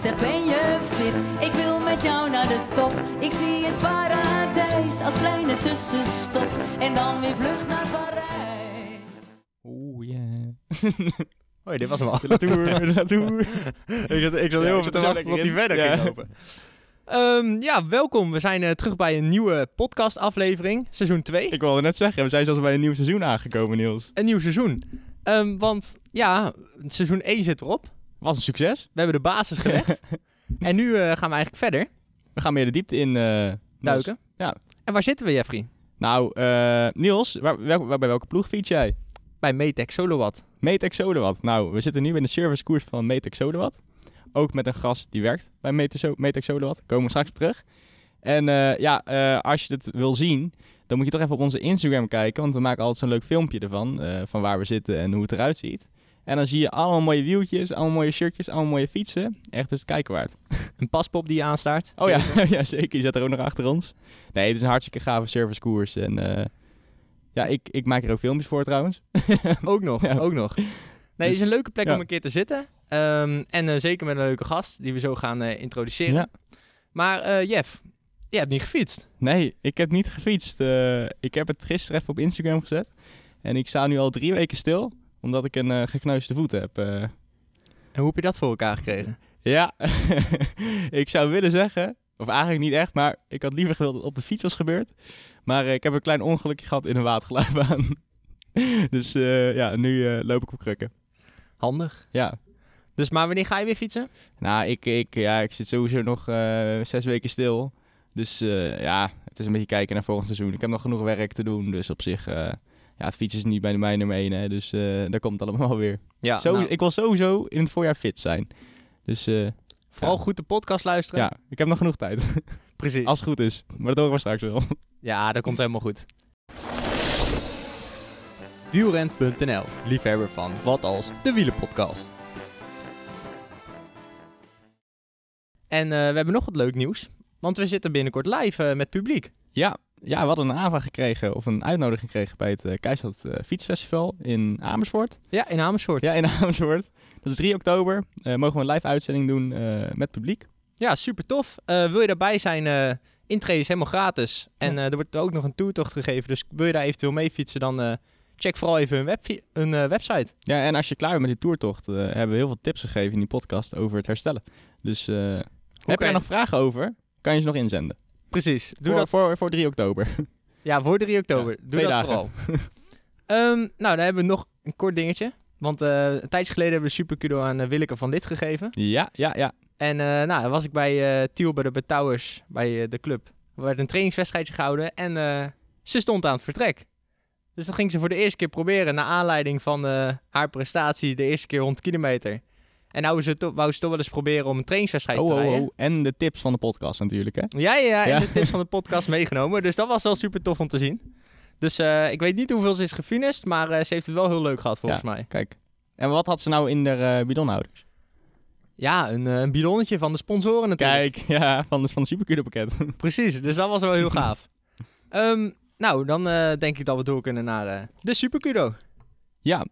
Zeg, ben je fit? Ik wil met jou naar de top. Ik zie het paradijs als kleine tussenstop. En dan weer vlucht naar Parijs. Oeh, yeah. Hoi, dit was hem al. De Latour, de Latour. ik zat, ik zat Ja, heel even te wachten tot hij in. verder Ja. ging lopen. Ehm, ja, welkom. We zijn eh, terug bij een nieuwe podcastaflevering, seizoen 2. Ik wilde net zeggen, we zijn zelfs bij een nieuw seizoen aangekomen, Niels. Een nieuw seizoen. Ehm, want ja, seizoen 1 zit erop. Was een succes. We hebben de basis gelegd. en nu eh, gaan we eigenlijk verder We gaan meer de diepte in eh, duiken. Ja. En waar zitten we, Jeffrey? Nou, eh, Niels, waar, bij welke ploeg fiets jij? Bij Metec Solowat. Metex Sodewat. Nou, we zitten nu in de servicekoers van Metex Sodewat. Ook met een gast die werkt bij Metex So- Metex Sodewat. Komen we straks op terug. En ja, als je het wil zien, dan moet je toch even op onze Instagram kijken. Want we maken altijd zo'n leuk filmpje ervan. van waar we zitten en hoe het eruit ziet. En dan zie je allemaal mooie wieltjes, allemaal mooie shirtjes, allemaal mooie fietsen. Echt is het kijken waard. Een paspop die je aanstaart. Oh ja, ja, zeker. Die zit er ook nog achter ons. Nee, het is een hartstikke gave servicekoers. En eh, ja, ik, ik maak er ook filmpjes voor trouwens. Ook nog, Ja. ook nog. Nee, het is een leuke plek ja. om een keer te zitten. Ehm, en eh, zeker met een leuke gast die we zo gaan eh, introduceren. Ja. Maar Jeff, je hebt niet gefietst. Nee, ik heb niet gefietst. Ik heb het gisteren even op Instagram gezet. En ik sta nu al drie weken stil, omdat ik een eh, gekneusde voet heb. Eh, En hoe heb je dat voor elkaar gekregen? ja, ik zou willen zeggen, of eigenlijk niet echt, maar ik had liever gewild dat het op de fiets was gebeurd. Maar eh, ik heb een klein ongelukje gehad in een waterglijbaan. dus ja, nu loop ik op krukken. Handig. Ja, Dus maar wanneer ga je weer fietsen? nou, ik, ik, ja, ik zit sowieso nog zes weken stil. Dus ja, het is een beetje kijken naar volgend seizoen. Ik heb nog genoeg werk te doen, dus op zich... ja, het fietsen is niet bij mij nummer één, hè, dus eh, daar komt het allemaal weer. Ja, Zo, nou, Ik wil sowieso in het voorjaar fit zijn. Dus eh, vooral ja. goed de podcast luisteren. ja, ik heb nog genoeg tijd. precies. Als het goed is. Maar dat horen we straks wel. Ja, dat komt helemaal goed. Wielrent.nl, liefhebber van Wat Als, de wielenpodcast. En eh, we hebben nog wat leuk nieuws. Want we zitten binnenkort live met publiek. Ja, ja, we hadden een aanvraag gekregen, of een uitnodiging gekregen bij het uh, Fietsfestival in Amersfoort. Ja, in Amersfoort. Ja, in Amersfoort. Dat is 3 oktober. Eh, mogen we een live uitzending doen met publiek. Ja, super tof. Wil je daarbij zijn? intree is helemaal gratis. En er wordt ook nog een toertocht gegeven. Dus wil je daar eventueel mee fietsen, dan check vooral even hun, eh, website. Ja, en als je klaar bent met die toertocht, hebben we heel veel tips gegeven in die podcast over het herstellen. Dus heb je er nog vragen over, kan je ze nog inzenden. Precies. Doe voor, dat Voor, voor 3 oktober. Ja, voor 3 oktober. Ja, Doe twee dat dagen. vooral. Ehm, nou, dan hebben we nog een kort dingetje. Want eh, een tijdje geleden hebben we Supercudo aan uh, Willeke van Dit gegeven. Ja, ja, ja. En eh, nou, dan was ik bij uh, Tiel bij de Betouwers, bij uh, de club. Er werd een trainingswedstrijdje gehouden en uh, ze stond aan het vertrek. Dus dat ging ze voor de eerste keer proberen, naar aanleiding van uh, haar prestatie de eerste keer 100 kilometer. En nou ze to- wou ze toch wel eens proberen om een trainingswedstrijd Oh, te oh, rijden. oh. En de tips van de podcast natuurlijk, hè? Ja, ja, ja, en Ja. de tips van de podcast meegenomen. Dus dat was wel super tof om te zien. Dus eh, ik weet niet hoeveel ze is gefinist, maar eh, ze heeft het wel heel leuk gehad volgens mij. Kijk. En wat had ze nou in de eh, bidonhouders? Ja, een, een bidonnetje van de sponsoren natuurlijk. Kijk, ja, van, de, van het pakket. Precies, dus dat was wel heel gaaf. Ehm, nou, dan denk ik dat we door kunnen naar de Supercudo. ja,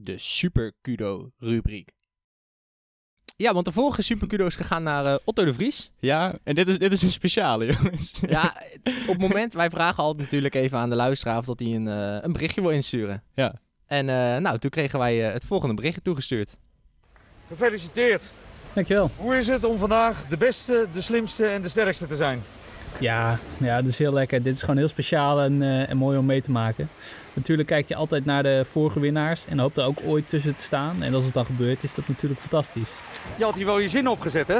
De Supercudo rubriek. Ja, want de vorige Supercudo is gegaan naar eh, Otto de Vries. ja, en dit is, dit is een speciale, jongens. Ja, op het moment, wij vragen altijd natuurlijk even aan de luisteraar of dat hij een, eh, een berichtje wil insturen. Ja. En eh, nou, toen kregen wij het volgende berichtje toegestuurd. Gefeliciteerd. Dankjewel. Hoe is het om vandaag de beste, de slimste en de sterkste te zijn? Ja, ja, dat is heel lekker. Dit is gewoon heel speciaal en, eh, en mooi om mee te maken. Natuurlijk kijk je altijd naar de vorige winnaars en hoopt er ook ooit tussen te staan. En als het dan gebeurt, is dat natuurlijk fantastisch. Je had hier wel je zin opgezet, hè?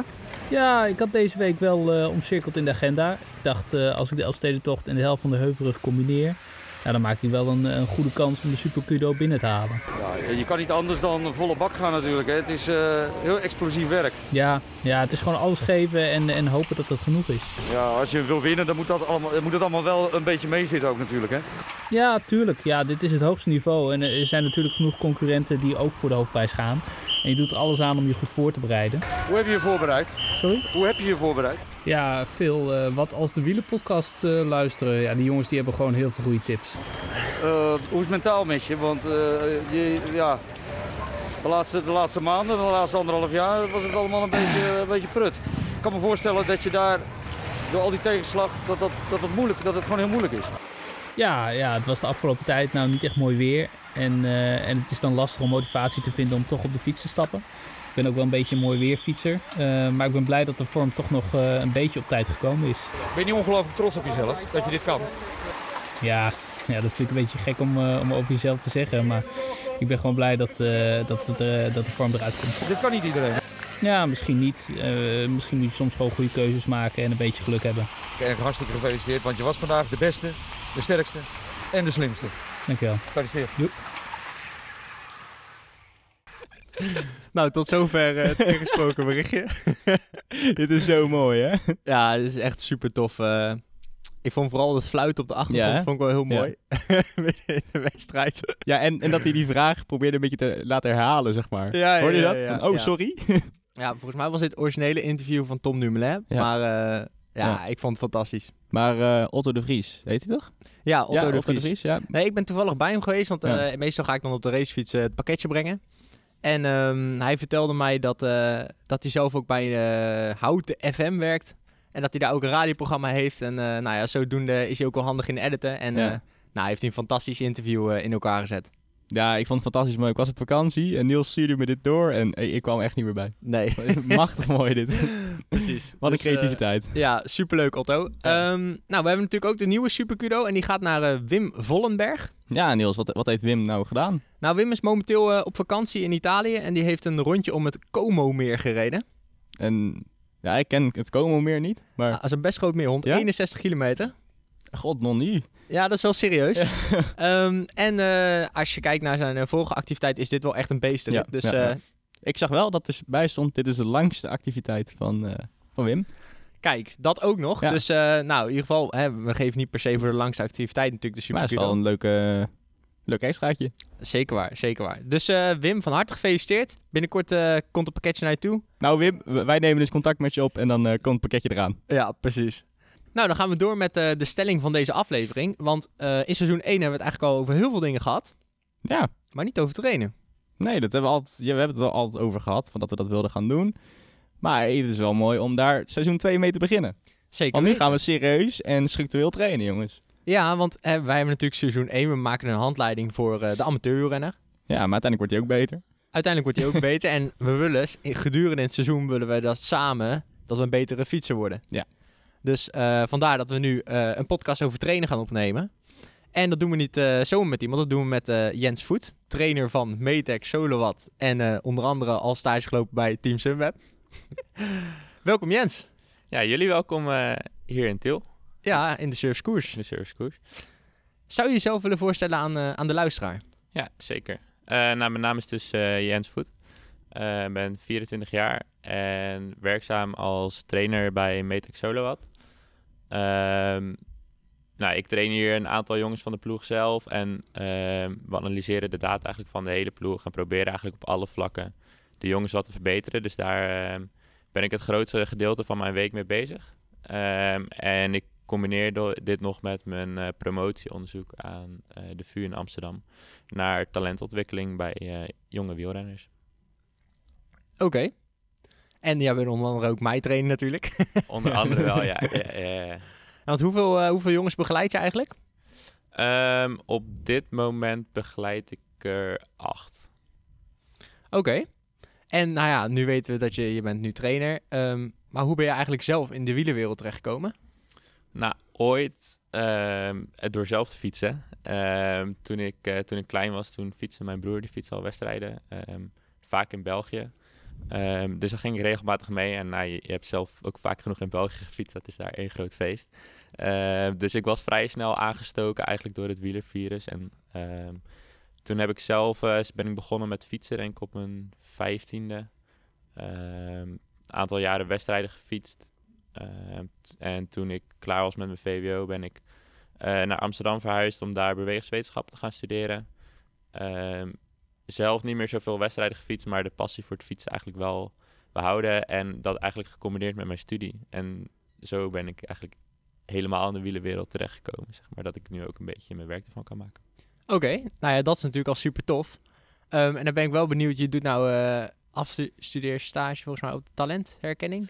Ja, ik had deze week wel eh, omcirkeld in de agenda. Ik dacht, eh, als ik de Elfstedentocht en de helft van de Heuvelrug combineer, ja, dan maakt hij wel een, een goede kans om de Super Cudo binnen te halen. Ja, je kan niet anders dan volle bak gaan natuurlijk. Hè. Het is eh, heel explosief werk. Ja, ja, het is gewoon alles geven en, en hopen dat het genoeg is. Ja, als je wil winnen, dan moet, dat allemaal, moet het allemaal wel een beetje meezitten ook natuurlijk. Hè. Ja, tuurlijk. Ja, dit is het hoogste niveau. En er zijn natuurlijk genoeg concurrenten die ook voor de hoofdprijs gaan. En je doet er alles aan om je goed voor te bereiden. Hoe heb je je voorbereid? Sorry? Hoe heb je je voorbereid? Ja, veel. eh, wat als de wielenpodcast eh, luisteren. Ja, die jongens die hebben gewoon heel veel goede tips. Eh, hoe is het mentaal met je? Want je, ja, de, laatste, de laatste maanden, de laatste anderhalf jaar was het allemaal een beetje, een beetje prut. Ik kan me voorstellen dat je daar door al die tegenslag, dat, dat, dat, het, moeilijk, dat het gewoon heel moeilijk is. Ja, ja, het was de afgelopen tijd nou niet echt mooi weer. En, eh, en het is dan lastig om motivatie te vinden om toch op de fiets te stappen. Ik ben ook wel een beetje een mooi weerfietser. eh, maar ik ben blij dat de vorm toch nog eh, een beetje op tijd gekomen is. Ben je niet ongelooflijk trots op jezelf dat je dit kan? Ja, ja dat vind ik een beetje gek om, om over jezelf te zeggen. Maar ik ben gewoon blij dat, dat, het, dat de vorm eruit komt. Dit kan niet iedereen. Ja, misschien niet. Misschien moet je soms gewoon goede keuzes maken en een beetje geluk hebben. Erg hartstikke gefeliciteerd, want je was vandaag de beste, de sterkste en de slimste. Dankjewel. Gefeliciteerd. Nou, tot zover eh, het ingesproken berichtje. Dit is zo mooi, hè? Ja, dit is echt super tof. eh. ik vond vooral dat fluiten op de achtergrond Ja, vond ik wel heel Ja. mooi. Midden in de wedstrijd. Ja, en, en dat hij die vraag probeerde een beetje te laten herhalen, zeg maar. Ja, ja, Hoorde je ja, dat? ja, Van, oh, ja. sorry. Ja, volgens mij was dit het originele interview van Tom Dumoulin. Ja. Maar eh, ja, Ja. ik vond het fantastisch. Maar Otto de Vries, heet hij toch? Ja, Otto, ja, de, Vries. ja. Nee, ik ben toevallig bij hem geweest, want Ja. meestal ga ik dan op de racefiets het pakketje brengen. En ehm, hij vertelde mij dat, eh, dat hij zelf ook bij eh, Houten FM werkt. En dat hij daar ook een radioprogramma heeft. En eh, nou ja, zodoende is hij ook wel handig in editen. En Ja. nou, hij heeft een fantastisch interview in elkaar gezet. Ja, ik vond het fantastisch mooi. Ik was op vakantie en Niels stuurde me dit door en ik kwam echt niet meer bij. Nee, Machtig mooi dit. precies. Wat een Dus, eh, creativiteit. Ja, superleuk Otto. Ehm, nou, we hebben natuurlijk ook de nieuwe Supercudo en die gaat naar eh, Wim Vollenberg. Ja, Niels, wat, wat heeft Wim nou gedaan? Nou, Wim is momenteel eh, op vakantie in Italië en die heeft een rondje om het Como-meer gereden. En ja, ik ken het Como meer niet, maar Ah, dat is een best groot meer, 161 kilometer. God, nog niet. Ja, dat is wel serieus. Ehm, en eh, als je kijkt naar zijn eh, vorige activiteit, is dit wel echt een beest. Ja, dus ja, eh. Ik zag wel dat er bij stond, dit is de langste activiteit van, van Wim. kijk, dat ook nog. Dus nou, in ieder geval, hè, we geven niet per se voor de langste activiteit natuurlijk de Maar het is wel een leuke, leuk extraatje. Zeker waar, zeker waar. Dus Wim, van harte gefeliciteerd. Binnenkort komt een pakketje naar je toe. Nou Wim, wij nemen dus contact met je op en dan komt het pakketje eraan. Ja, precies. Nou, dan gaan we door met eh, de stelling van deze aflevering. Want eh, in seizoen 1 hebben we het eigenlijk al over heel veel dingen gehad. Ja, Maar niet over trainen. nee, dat hebben we, altijd, ja, we hebben het wel altijd over gehad, van dat we dat wilden gaan doen. Maar het is wel mooi om daar seizoen 2 mee te beginnen. Zeker Want nu weten. gaan we serieus en structureel trainen, jongens. Ja, want eh, wij hebben natuurlijk seizoen 1. We maken een handleiding voor eh, de amateurrenner. Ja, maar uiteindelijk wordt hij ook beter. Uiteindelijk wordt hij ook beter. En we willen, gedurende het seizoen willen we dat samen, dat we een betere fietser worden. Ja. Dus eh, vandaar dat we nu eh, een podcast over trainen gaan opnemen. En dat doen we niet eh zomaar met iemand, dat doen we met Jens Voet, trainer van Metec Solowat. En onder andere al stage gelopen bij Team Sunweb. Welkom Jens. Ja, jullie welkom hier in Til, Ja, in de Surfs Koers. in de servicekoers. Zou je jezelf willen voorstellen aan, aan de luisteraar? Ja, zeker. Nou, mijn naam is dus Jens Voet. Ik ben 24 jaar en werkzaam als trainer bij Metec Solowat. Ehm nou, ik train hier een aantal jongens van de ploeg zelf en ehm, we analyseren de data eigenlijk van de hele ploeg en proberen eigenlijk op alle vlakken de jongens wat te verbeteren. Dus daar ehm, ben ik het grootste gedeelte van mijn week mee bezig. En ik combineer dit nog met mijn eh, promotieonderzoek aan eh, de VU in Amsterdam naar talentontwikkeling bij eh, jonge wielrenners. Oké. En jij bent onder andere ook mij trainen natuurlijk. Onder andere wel, ja. ja, ja, ja. Want hoeveel, eh, hoeveel jongens begeleid je eigenlijk? Ehm, op dit moment begeleid ik er acht. Oké. En nou ja, nu weten we dat je, je bent nu trainer. Ehm, maar hoe ben je eigenlijk zelf in de wielenwereld terechtgekomen? Nou, ooit ehm, door zelf te fietsen. Toen, ik, eh, toen ik klein was, toen fietste mijn broer, die fietste al wedstrijden. vaak in België. Ehm, dus daar ging ik regelmatig mee. En nou, je, hebt zelf ook vaak genoeg in België gefietst. Dat is daar één groot feest. Ehm, dus ik was vrij snel aangestoken eigenlijk door het wielervirus. En ehm, toen heb ik zelf, eh, ben ik begonnen met fietsen, denk ik op mijn vijftiende. Een aantal jaren wedstrijden gefietst. En toen ik klaar was met mijn VWO ben ik eh, naar Amsterdam verhuisd om daar bewegingswetenschappen te gaan studeren. Zelf niet meer zoveel wedstrijden gefietst, maar de passie voor het fietsen eigenlijk wel behouden. En dat eigenlijk gecombineerd met mijn studie. En zo ben ik eigenlijk helemaal in de wielenwereld terechtgekomen. Zeg maar dat ik nu ook een beetje mijn werk ervan kan maken. Oké, nou ja, dat is natuurlijk al super tof. Ehm, en dan ben ik wel benieuwd, je doet nou eh afstudeerstage volgens mij op talentherkenning.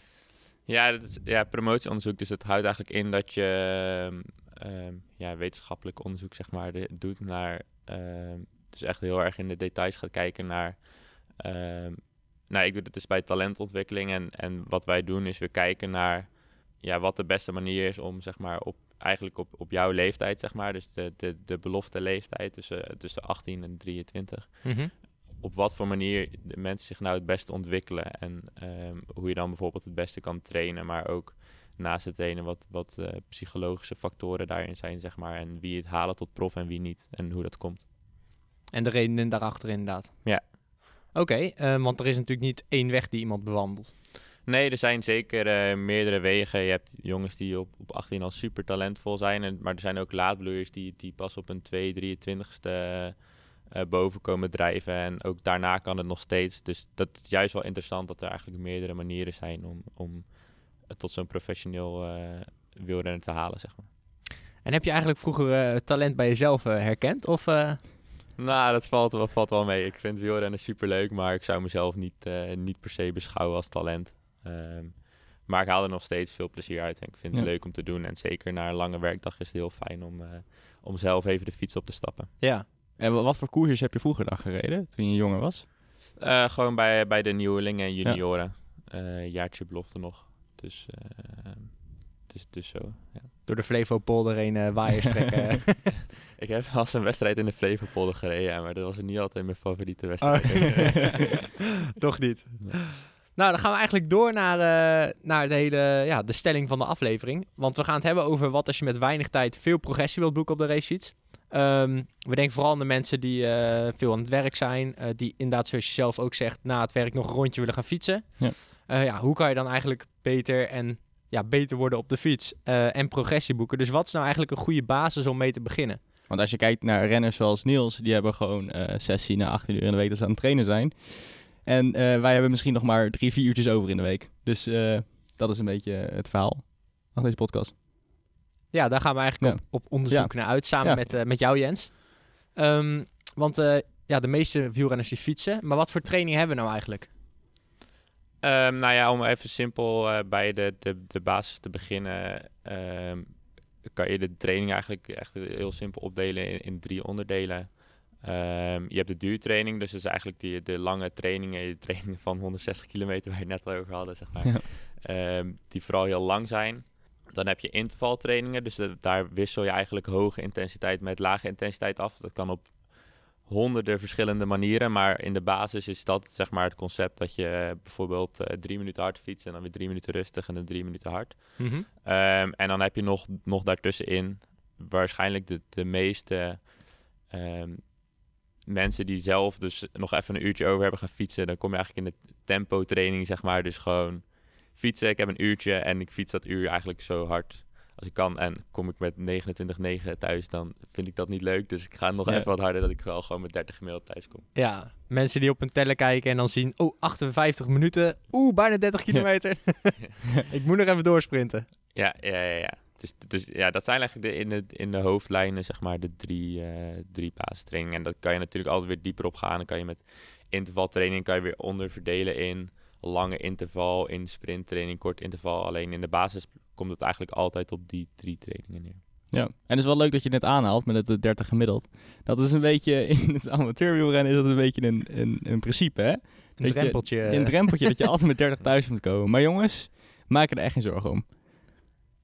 Ja, dat is ja, promotieonderzoek. Dus dat houdt eigenlijk in dat je ehm, ehm, ja, wetenschappelijk onderzoek zeg maar, de- doet naar... dus echt heel erg in de details gaat kijken naar... ehm, nou, ik doe het dus bij talentontwikkeling. En, en wat wij doen is we kijken naar ja, wat de beste manier is om zeg maar, op, eigenlijk op, op jouw leeftijd, zeg maar, dus de, de, de belofte leeftijd tussen, tussen 18 en 23 op wat voor manier de mensen zich nou het beste ontwikkelen. En ehm, hoe je dan bijvoorbeeld het beste kan trainen, maar ook naast het trainen wat, wat eh, psychologische factoren daarin zijn, zeg maar. En wie het halen tot prof en wie niet. En hoe dat komt. En de redenen daarachter inderdaad. Ja. Oké, eh, want er is natuurlijk niet één weg die iemand bewandelt. Nee, er zijn zeker eh, meerdere wegen. Je hebt jongens die op, op 18 al super talentvol zijn. En, maar er zijn ook laadbloeiers die, die pas op een 2, 23ste eh, boven komen drijven. En ook daarna kan het nog steeds. Dus dat is juist wel interessant dat er eigenlijk meerdere manieren zijn om, om het tot zo'n professioneel eh wielrenner te halen, zeg maar. En heb je eigenlijk vroeger talent bij jezelf herkend? Of, Nou, dat valt wel, valt wel mee. Ik vind wielrennen superleuk, maar ik zou mezelf niet, eh, niet per se beschouwen als talent. Ehm, maar ik haal er nog steeds veel plezier uit en ik vind het Ja. leuk om te doen. En zeker na een lange werkdag is het heel fijn om, eh, om zelf even de fiets op te stappen. ja. En wa- wat voor koersjes heb je vroeger dan gereden, toen je jonger was? Eh, gewoon bij, bij de nieuwelingen en junioren. Eh jaartje belofte nog. Dus, eh, dus, dus zo, ja. door de Flevopolder heen eh waaiers trekken. Ik heb eens een wedstrijd in de Flevopolder gereden, ja, maar dat was niet altijd mijn favoriete Oh. wedstrijd. Toch niet. Nee. Nou, dan gaan we eigenlijk door naar, eh, naar de hele ja, de stelling van de aflevering. Want we gaan het hebben over wat als je met weinig tijd veel progressie wilt boeken op de racefiets. Ehm, we denken vooral aan de mensen die eh, veel aan het werk zijn. die inderdaad, zoals je zelf ook zegt, na het werk nog een rondje willen gaan fietsen. Ja. Ja, hoe kan je dan eigenlijk beter en ja, beter worden op de fiets eh, en progressie boeken? Dus wat is nou eigenlijk een goede basis om mee te beginnen? Want als je kijkt naar renners zoals Niels, die hebben gewoon eh 16 à 18 uur in de week dat ze aan het trainen zijn. En eh, wij hebben misschien nog maar drie, vier uurtjes over in de week. Dus eh, dat is een beetje het verhaal van deze podcast. Ja, daar gaan we eigenlijk Ja. op, op onderzoek naar uit, samen Ja. met, met jou Jens. Ehm, want ja, de meeste wielrenners die fietsen. Maar wat voor training hebben we nou eigenlijk? Ehm, nou ja, om even simpel eh, bij de, de, de basis te beginnen, ehm, kan je de training eigenlijk echt heel simpel opdelen in, in drie onderdelen. Ehm, je hebt de duurtraining, dus dat is eigenlijk die, de lange trainingen, de trainingen van 160 kilometer waar je het net over hadden, zeg maar. Ja. Die vooral heel lang zijn. Dan heb je intervaltrainingen, dus daar wissel je eigenlijk hoge intensiteit met lage intensiteit af. Dat kan op honderden verschillende manieren, maar in de basis is dat zeg maar het concept dat je eh, bijvoorbeeld eh, drie minuten hard fietst en dan weer drie minuten rustig en dan drie minuten hard. Ehm, en dan heb je nog, nog daartussenin waarschijnlijk de, de meeste ehm, mensen die zelf dus nog even een uurtje over hebben gaan fietsen. Dan kom je eigenlijk in de tempo training, zeg maar. Dus gewoon fietsen. Ik heb een uurtje en ik fiets dat uur eigenlijk zo hard als ik kan. En kom ik met 29,9 thuis, dan vind ik dat niet leuk. Dus ik ga nog even wat harder, dat ik wel gewoon met 30 gemiddeld thuis kom. Ja, mensen die op hun teller kijken en dan zien... Oh, 58 minuten. Oeh, bijna 30 kilometer. Ik moet nog even doorsprinten. Ja, ja, ja. ja. Dus, dus ja, dat zijn eigenlijk de, in, de, in de hoofdlijnen, zeg maar, de drie, eh drie basistrainingen. En dat kan je natuurlijk altijd weer dieper op gaan. Dan kan je met intervaltraining kan je weer onderverdelen in lange interval, in sprinttraining, kort interval. Alleen in de basis komt het eigenlijk altijd op die drie trainingen neer. Ja, en het is wel leuk dat je het net aanhaalt met het eh, 30 gemiddeld. Dat is een beetje, in het amateurwielrennen is dat een beetje een, een, een principe, hè? Een Dat je- drempeltje. Een drempeltje dat je altijd met 30 thuis moet komen. Maar jongens, maak er echt geen zorgen om.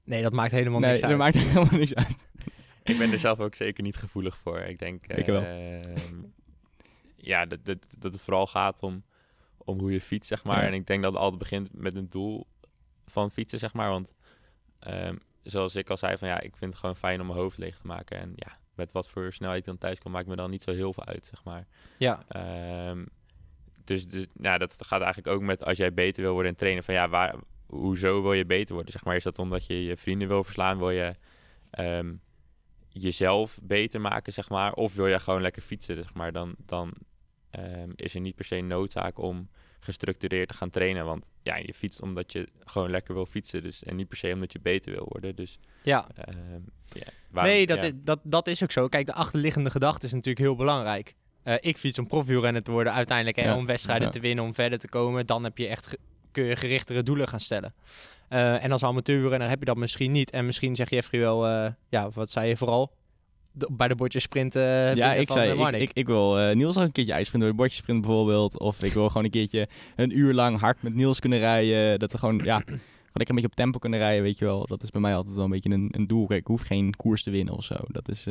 nee, dat maakt helemaal nee, niks uit. dat maakt helemaal niks uit. Ik ben er zelf ook zeker niet gevoelig voor. Ik denk Ik wel. ehm, ja, dat, dat, dat het vooral gaat om, om hoe je fietst, zeg maar. Ja. En ik denk dat het altijd begint met een doel van fietsen, zeg maar. Want ehm, zoals ik al zei, van ja, ik vind het gewoon fijn om mijn hoofd leeg te maken. En ja, met wat voor snelheid ik dan thuis kom, maakt me dan niet zo heel veel uit, zeg maar. Ja, Ehm, dus dus nou, dat gaat eigenlijk ook met als jij beter wil worden in trainen. Van ja, waar, hoezo wil je beter worden? Zeg maar, is dat omdat je je vrienden wil verslaan? Wil je ehm, jezelf beter maken, zeg maar? Of wil je gewoon lekker fietsen, zeg maar? Dan, dan is er niet per se noodzaak om gestructureerd te gaan trainen. Want ja, je fietst omdat je gewoon lekker wil fietsen. Dus, en niet per se omdat je beter wil worden. Dus ja. ehm, ja, waarom- nee, dat, ja. is, dat, dat is ook zo. Kijk, de achterliggende gedachte is natuurlijk heel belangrijk. Eh, ik fiets om profielrenner te worden uiteindelijk. Ja, om wedstrijden ja. te winnen, om verder te komen. Dan heb je echt ge- kun je gerichtere doelen gaan stellen. Eh, en als amateurrenner heb je dat misschien niet. En misschien zeg Jeffrey wel, eh, ja, wat zei je vooral? De- bij de bordjes sprinten. eh, ja, ik zei, eh, ik, ik, ik wil eh, Niels ook een keertje ijsprinten door het bordje sprinten bijvoorbeeld. Of ik wil gewoon een keertje een uur lang hard met Niels kunnen rijden. Dat we gewoon, ja, gewoon lekker een beetje op tempo kunnen rijden, weet je wel. Dat is bij mij altijd wel een beetje een, een doel. Kijk, ik hoef geen koers te winnen of zo. Dat is,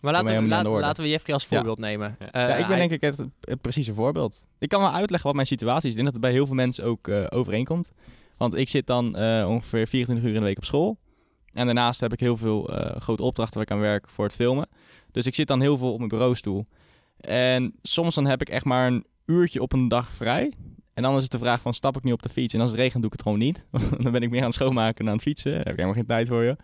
maar laten we, laat- de laten we Jeffrey als Ja. voorbeeld nemen. Ja. Ja, ik ben hij- denk ik het, het precieze voorbeeld. Ik kan wel uitleggen wat mijn situatie is. Ik denk dat het bij heel veel mensen ook overeenkomt. Want ik zit dan ongeveer 24 uur in de week op school. En daarnaast heb ik heel veel eh, grote opdrachten waar ik aan werk voor het filmen. Dus ik zit dan heel veel op mijn bureaustoel. En soms dan heb ik echt maar een uurtje op een dag vrij. En dan is het de vraag van, stap ik nu op de fiets? En als het regent, doe ik het gewoon niet. dan ben ik meer aan het schoonmaken dan aan het fietsen. Daar heb ik helemaal geen tijd voor je.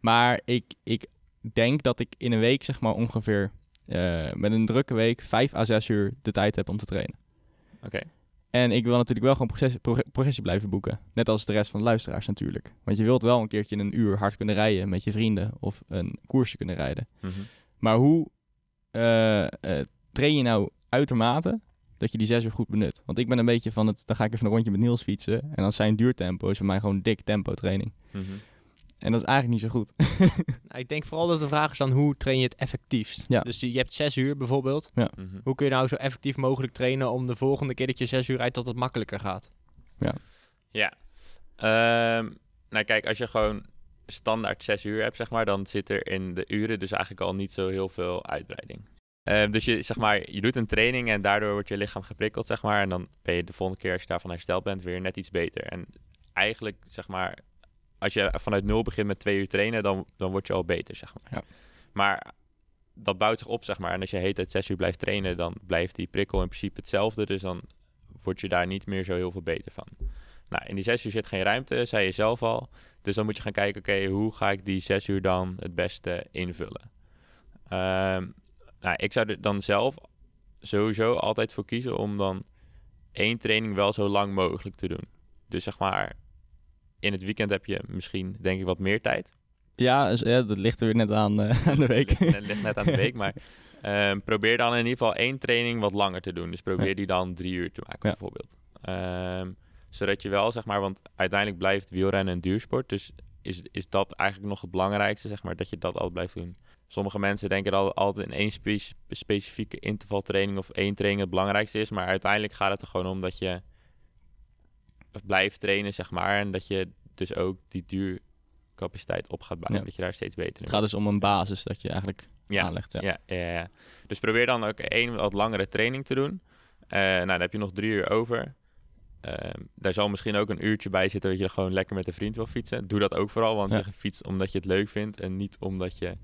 Maar ik, ik denk dat ik in een week, zeg maar ongeveer eh, met een drukke week, vijf à zes uur de tijd heb om te trainen. Oké. En ik wil natuurlijk wel gewoon progressie, progre- progressie blijven boeken. Net als de rest van de luisteraars natuurlijk. Want je wilt wel een keertje een uur hard kunnen rijden met je vrienden of een koersje kunnen rijden. Mhm. Maar hoe eh, eh, train je nou uitermate dat je die zes uur goed benut? Want ik ben een beetje van het, dan ga ik even een rondje met Niels fietsen. En dan zijn duurtempo is voor mij gewoon dik tempo training. Mhm. En dat is eigenlijk niet zo goed. Nou, ik denk vooral dat de vraag is dan, hoe train je het effectiefst? Ja. Dus je je hebt zes uur bijvoorbeeld. Mhm. Hoe kun je nou zo effectief mogelijk trainen om de volgende keer dat je zes uur rijdt, dat het makkelijker gaat? Ja. Ehm, nou kijk, als je gewoon standaard zes uur hebt, zeg maar, dan zit er in de uren dus eigenlijk al niet zo heel veel uitbreiding. Ehm, dus je, zeg maar, je doet een training en daardoor wordt je lichaam geprikkeld, zeg maar. En dan ben je de volgende keer, als je daarvan hersteld bent, weer net iets beter. En eigenlijk, zeg maar, als je vanuit nul begint met twee uur trainen, dan, dan word je al beter, zeg maar. Ja. Maar dat bouwt zich op, zeg maar. En als je heet het zes uur blijft trainen, dan blijft die prikkel in principe hetzelfde. Dus dan word je daar niet meer zo heel veel beter van. Nou, in die zes uur zit geen ruimte, zei je zelf al. Dus dan moet je gaan kijken, oké, hoe ga ik die zes uur dan het beste invullen? Ehm, nou, ik zou er dan zelf sowieso altijd voor kiezen om dan één training wel zo lang mogelijk te doen. Dus zeg maar, in het weekend heb je misschien, denk ik, wat meer tijd. Ja, dus, ja dat ligt er weer net aan, eh, aan de week. Ligt, net- ligt net aan de week, maar ehm, probeer dan in ieder geval één training wat langer te doen. Dus probeer Ja. die dan drie uur te maken, Ja. bijvoorbeeld. Ehm, zodat je wel, zeg maar, want uiteindelijk blijft wielrennen een duursport. Dus is, is dat eigenlijk nog het belangrijkste, zeg maar, dat je dat altijd blijft doen. Sommige mensen denken dat altijd in één spe- specifieke intervaltraining of één training het belangrijkste is. Maar uiteindelijk gaat het er gewoon om dat je blijft trainen, zeg maar. En dat je dus ook die duurcapaciteit op gaat bouwen. Ja. Dat je daar steeds beter in Het gaat dus om een basis dat je eigenlijk ja, aanlegt. Ja. ja. Ja, ja, Dus probeer dan ook één wat langere training te doen. Eh, nou, dan heb je nog drie uur over. Ehm, daar zal misschien ook een uurtje bij zitten dat je er gewoon lekker met een vriend wil fietsen. Doe dat ook vooral, want je fietst omdat je het leuk vindt en niet omdat je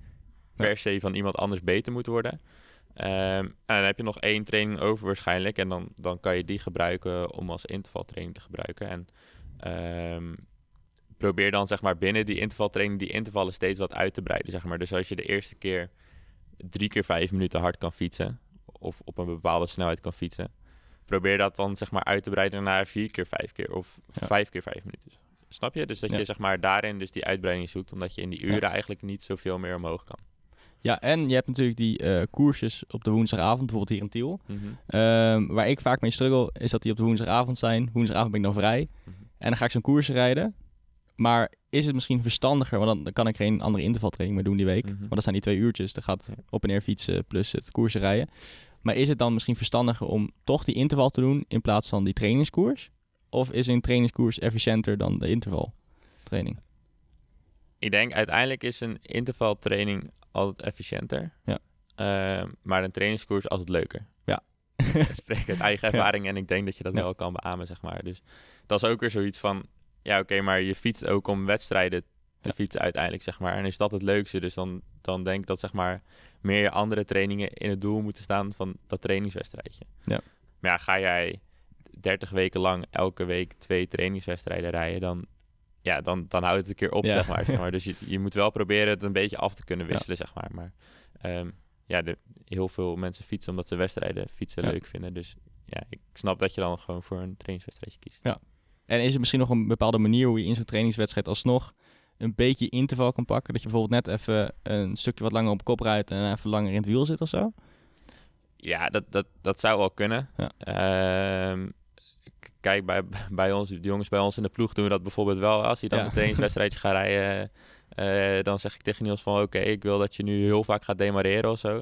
per se van iemand anders beter moet worden. Ehm, en dan heb je nog één training over waarschijnlijk en dan, dan kan je die gebruiken om als intervaltraining te gebruiken. En ehm, probeer dan zeg maar binnen die intervaltraining die intervallen steeds wat uit te breiden. Zeg maar. Dus als je de eerste keer drie keer vijf minuten hard kan fietsen, of op een bepaalde snelheid kan fietsen, probeer dat dan zeg maar uit te breiden naar vier keer vijf keer of Ja. vijf keer vijf minuten. Snap je? Dus dat Ja. je zeg maar daarin dus die uitbreiding zoekt, omdat je in die uren eigenlijk niet zoveel meer omhoog kan. Ja, en je hebt natuurlijk die eh, koersjes op de woensdagavond, bijvoorbeeld hier in Tiel. Ehm, waar ik vaak mee struggle, is dat die op de woensdagavond zijn. Woensdagavond ben ik dan vrij. Mhm. En dan ga ik zo'n koers rijden. Maar is het misschien verstandiger, want dan, dan kan ik geen andere intervaltraining meer doen die week. Mhm. Want dat zijn die twee uurtjes. Dan gaat op en neer fietsen plus het koersen rijden. Maar is het dan misschien verstandiger om toch die interval te doen in plaats van die trainingskoers? Of is een trainingskoers efficiënter dan de intervaltraining? Ik denk uiteindelijk is een intervaltraining altijd efficiënter. Ja. Ehm, maar een trainingskoers altijd leuker. Ik spreek uit eigen Ja. ervaring en ik denk dat je dat Ja. wel kan beamen, zeg maar. Dus dat is ook weer zoiets van, ja oké, maar je fietst ook om wedstrijden te Ja. fietsen uiteindelijk, zeg maar. En is dat het leukste? Dus dan, dan denk ik dat, zeg maar, meer andere trainingen in het doel moeten staan van dat trainingswedstrijdje. Ja. Maar ja, ga jij 30 weken lang elke week twee trainingswedstrijden rijden, dan, ja, dan, dan houdt het een keer op, Ja. zeg maar. Zeg maar. Dus je, je moet wel proberen het een beetje af te kunnen wisselen, zeg maar. Maar ehm, ja, de, heel veel mensen fietsen omdat ze wedstrijden fietsen Ja. leuk vinden. Dus ja, ik snap dat je dan gewoon voor een trainingswedstrijdje kiest. En is er misschien nog een bepaalde manier hoe je in zo'n trainingswedstrijd alsnog een beetje interval kan pakken? Dat je bijvoorbeeld net even een stukje wat langer op kop rijdt en even langer in het wiel zit of zo? Ja, dat, dat, dat zou wel kunnen. Ja. Ehm, kijk, bij, bij ons, de jongens bij ons in de ploeg doen we dat bijvoorbeeld wel. Als die dan Ja. een trainingswedstrijdje gaat rijden, eh, dan zeg ik tegen Niels van... Oké, ik wil dat je nu heel vaak gaat demareren of zo.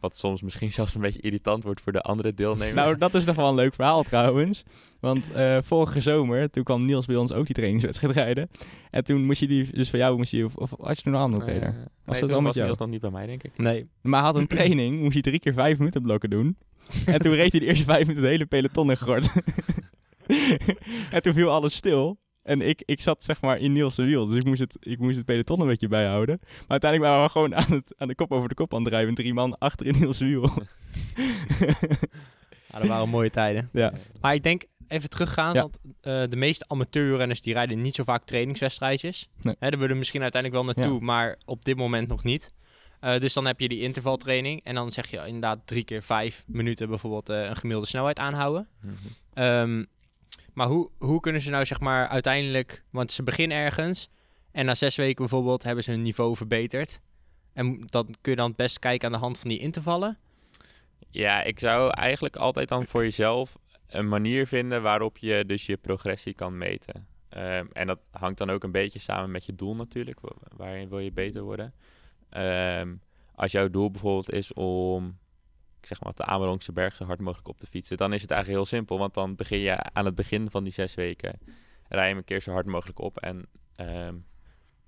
Wat soms misschien zelfs een beetje irritant wordt voor de andere deelnemers. Nou, dat is nog wel een leuk verhaal trouwens. Want eh, vorige zomer, toen kwam Niels bij ons ook die trainingswedstrijd rijden. En toen moest je die, dus voor jou moest je, of, of had je toen een andere Eh, trainer? nee, dat toen wel met was jou? Niels nog niet bij mij, denk ik. Nee. Maar hij had een training, moest hij drie keer vijf minuten blokken doen. En toen reed hij de eerste vijf minuten het hele peloton in gort. en toen viel alles stil. En ik, ik zat zeg maar in Niels' wiel, dus ik moest, het, ik moest het peloton een beetje bijhouden. Maar uiteindelijk waren we gewoon aan, het, aan de kop over de kop aan het drijven. Drie man achter in Niels' wiel. Ja, dat waren mooie tijden. ja. Maar ik denk, even teruggaan, Ja. want eh, de meeste amateurrenners die rijden niet zo vaak trainingswedstrijdjes. Nee. Hè, daar willen we misschien uiteindelijk wel naartoe, maar op dit moment nog niet. Eh, dus dan heb je die intervaltraining en dan zeg je inderdaad drie keer vijf minuten bijvoorbeeld eh, een gemiddelde snelheid aanhouden. Ehm, maar hoe, hoe kunnen ze nou zeg maar uiteindelijk, want ze beginnen ergens en na zes weken bijvoorbeeld hebben ze hun niveau verbeterd. En dan kun je dan het best kijken aan de hand van die intervallen. Ja, ik zou eigenlijk altijd dan voor jezelf een manier vinden waarop je dus je progressie kan meten. Ehm, en dat hangt dan ook een beetje samen met je doel natuurlijk. Wa- Waarin wil je beter worden? Ehm, als jouw doel bijvoorbeeld is om, zeg maar, de Amerongse berg zo hard mogelijk op te fietsen, dan is het eigenlijk heel simpel. Want dan begin je aan het begin van die zes weken, rij je hem een keer zo hard mogelijk op. En ehm,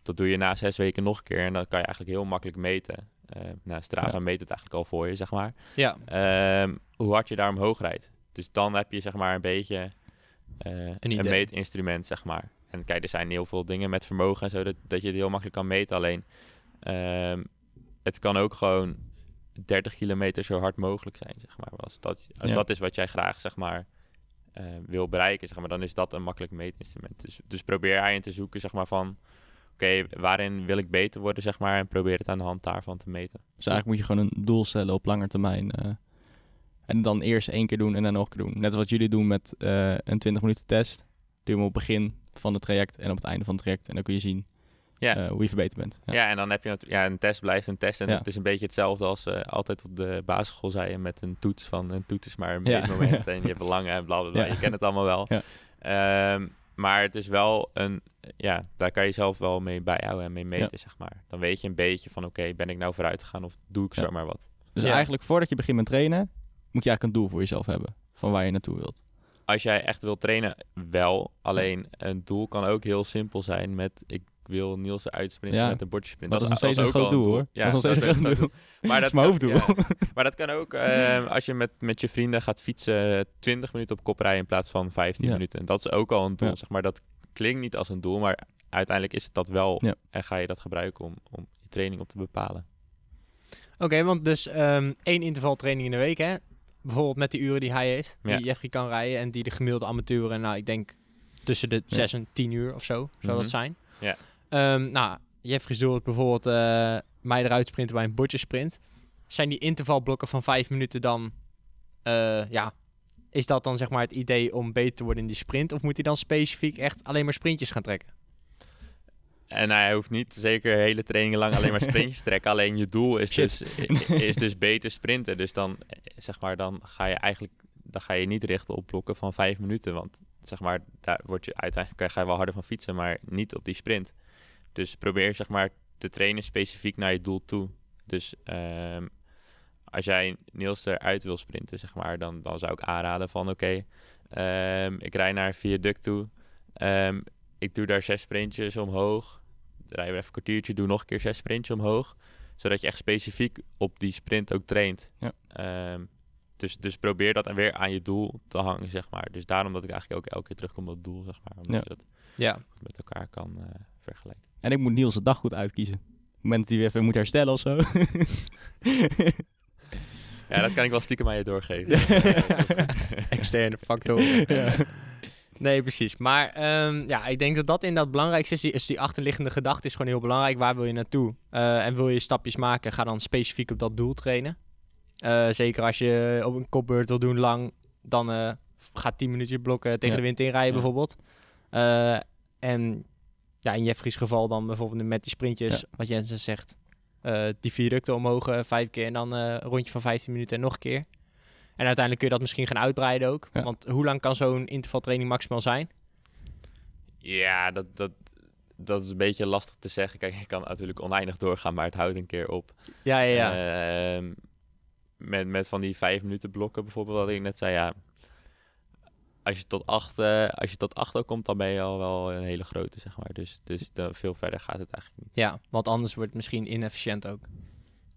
dat doe je na zes weken nog een keer. En dan kan je eigenlijk heel makkelijk meten. Ehm nou, Strava Ja. meet het eigenlijk al voor je, zeg maar. Ja, Ehm, hoe hard je daar omhoog rijdt. Dus dan heb je zeg maar een beetje eh, een, meetinstrument, zeg maar. En kijk, er zijn heel veel dingen met vermogen en zo, dat, dat je het heel makkelijk kan meten. Alleen, het kan ook gewoon 30 kilometer zo hard mogelijk zijn, zeg maar. Als dat, als Ja. dat is wat jij graag, zeg maar, eh, wil bereiken, zeg maar, dan is dat een makkelijk meetinstrument. Dus, dus probeer daarin te zoeken, zeg maar, van... Oké, waarin wil ik beter worden, zeg maar, en probeer het aan de hand daarvan te meten. Dus eigenlijk moet je gewoon een doel stellen op lange termijn. eh. en dan eerst één keer doen en dan nog een keer doen. Net wat jullie doen met eh, een 20 minuten test. Doe je hem op het begin van het traject en op het einde van het traject. En dan kun je zien Ja. eh, hoe je verbeterd bent. Ja. Ja. en dan heb je natu- ja, een test blijft een test. En Ja. het is een beetje hetzelfde als eh, altijd op de basisschool zei je met een toets van een toets is maar een Ja. meetmoment en je hebt belangen en bla bla bla. Ja. Je kent het allemaal wel. Ja. Ehm, maar het is wel een, ja, daar kan je zelf wel mee bijhouden en mee meten, Ja. zeg maar. Dan weet je een beetje van oké, ben ik nou vooruit gegaan of doe ik Ja. zomaar wat. Dus Ja. eigenlijk voordat je begint met trainen, moet je eigenlijk een doel voor jezelf hebben. Van waar je naartoe wilt. Als jij echt wil trainen, wel. Alleen een doel kan ook heel simpel zijn met ik wil Niels eruit sprinten Ja. met een bordje sprint. Dat is nog steeds een groot wel doel, doel. hoor. Ja, Dat is nog steeds een groot Maar Dat is dat mijn kan- hoofddoel. ja. Maar dat kan ook eh, als je met, met je vrienden gaat fietsen 20 minuten op kop rijden in plaats van 15 Ja. minuten. En dat is ook al een doel. Ja. Zeg maar dat klinkt niet als een doel, maar uiteindelijk is het dat wel. Ja. En ga je dat gebruiken om, om je training op te bepalen. Oké, want dus ehm, één intervaltraining in de week, hè? Bijvoorbeeld met die uren die hij heeft, die Ja. Jeffrey kan rijden en die de gemiddelde amateuren, nou, ik denk tussen de Ja. 6 en 10 uur of zo, zou Mhm. dat zijn. Ja. Ehm, nou, Jeffrey's doel is bijvoorbeeld eh, mij eruit sprinten bij een bordjesprint. Zijn die intervalblokken van 5 minuten dan, eh, ja, is dat dan zeg maar het idee om beter te worden in die sprint? Of moet hij dan specifiek echt alleen maar sprintjes gaan trekken? En hij hoeft niet zeker hele trainingen lang alleen maar sprintjes te trekken. Alleen je doel is Shit. dus, is dus beter sprinten. Dus dan, zeg maar, dan ga je eigenlijk dan ga je niet richten op blokken van vijf minuten. Want zeg maar, daar word je uiteindelijk ga je wel harder van fietsen, maar niet op die sprint. Dus probeer zeg maar te trainen specifiek naar je doel toe. Dus ehm, als jij Niels eruit wil sprinten, zeg maar, dan, dan zou ik aanraden van oké, ehm, ik rij naar een viaduct toe. Ehm, ik doe daar zes sprintjes omhoog. Rij weer even een kwartiertje, doe nog een keer zes sprintjes omhoog. Zodat je echt specifiek op die sprint ook traint. Ja. Ehm, dus, dus probeer dat weer aan je doel te hangen, zeg maar. Dus daarom dat ik eigenlijk ook elke keer terugkom op het doel, zeg maar. Omdat Ja. je dat Ja, met elkaar kan eh, vergelijken. En ik moet Niels de dag goed uitkiezen. Op het moment dat hij weer even moet herstellen of zo. Ja, dat kan ik wel stiekem aan je doorgeven. externe factoren. ja. Nee, precies. Maar ehm, ja, ik denk dat dat inderdaad het belangrijkste is. Die, is die achterliggende gedachte is gewoon heel belangrijk. Waar wil je naartoe? Eh, en wil je stapjes maken, ga dan specifiek op dat doel trainen. Eh, zeker als je op een kopbeurt wil doen lang, dan eh ga 10 minuutjes blokken tegen Ja. de wind inrijden Ja. bijvoorbeeld. Eh, en ja, in Jeffrey's geval dan bijvoorbeeld met die sprintjes, Ja. wat Jensen zegt. eh, die viaducten omhoog eh, vijf keer en dan eh, een rondje van 15 minuten en nog een keer. En uiteindelijk kun je dat misschien gaan uitbreiden ook. Ja. Want hoe lang kan zo'n intervaltraining maximaal zijn? Ja, dat, dat, dat is een beetje lastig te zeggen. Kijk, je kan natuurlijk oneindig doorgaan, maar het houdt een keer op. Ja, ja, ja. Ehm, met, met van die vijf minuten blokken bijvoorbeeld, wat ik net zei, ja. Als je tot acht, eh, als je tot acht ook komt, dan ben je al wel een hele grote, zeg maar. Dus, dus veel verder gaat het eigenlijk niet. ja, want anders wordt het misschien inefficiënt ook.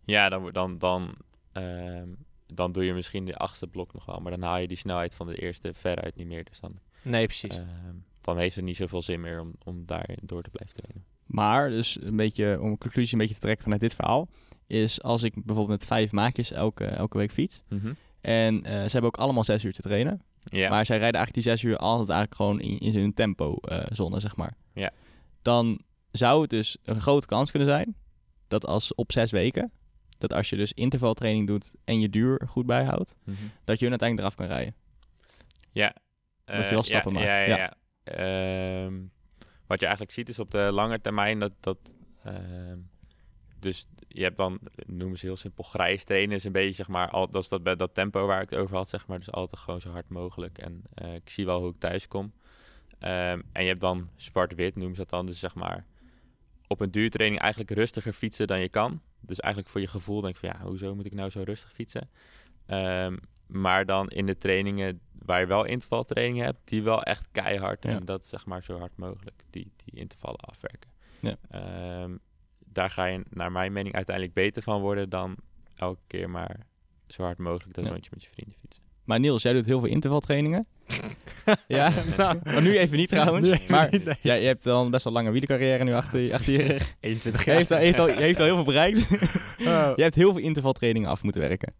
Ja, dan, dan, dan, ehm, dan doe je misschien de achtste blok nog wel, maar dan haal je die snelheid van de eerste veruit niet meer. Dus dan, Nee, precies. ehm, dan heeft het niet zoveel zin meer om, om daarin door te blijven trainen. Maar, dus een beetje, om een conclusie een beetje te trekken vanuit dit verhaal, is als ik bijvoorbeeld met vijf maakjes elke, elke week fiets. En eh, ze hebben ook allemaal zes uur te trainen. Ja. Maar zij rijden eigenlijk die zes uur altijd eigenlijk gewoon in, in hun tempo-zone, zeg maar. Ja. Dan zou het dus een grote kans kunnen zijn dat als op zes weken, dat als je dus intervaltraining doet en je duur goed bijhoudt, Mhm. dat je hun uiteindelijk eraf kan rijden. Ja. Dat je Eh, wel stappen ja, maakt, Ja, ja, ja. ja. Ehm, wat je eigenlijk ziet is op de lange termijn dat... dat ehm, dus je hebt dan, noemen ze heel simpel, grijs trainen is een beetje, zeg maar, al, dat is dat, bij dat tempo waar ik het over had, zeg maar. Dus altijd gewoon zo hard mogelijk. En eh, ik zie wel hoe ik thuis kom. Ehm, en je hebt dan zwart-wit, noemen ze dat dan. Dus zeg maar, op een duurtraining eigenlijk rustiger fietsen dan je kan. Dus eigenlijk voor je gevoel denk van, ja, hoezo moet ik nou zo rustig fietsen? Ehm, maar dan in de trainingen waar je wel intervaltrainingen hebt, die wel echt keihard Ja. en dat zeg maar zo hard mogelijk die, die intervallen afwerken. Ja. Ehm, daar ga je naar mijn mening uiteindelijk beter van worden dan elke keer maar zo hard mogelijk dat Ja. rondje met je vrienden fietsen. Maar Niels, jij doet heel veel intervaltrainingen. ja, Nou, maar nu even niet trouwens. Even maar niet, nee. ja, je hebt al best wel lange wielercarrière nu achter, je- achter je rug. 21 Je jaar. heeft, al, heeft, al, je heeft al heel veel bereikt. Oh. je hebt heel veel intervaltrainingen af moeten werken.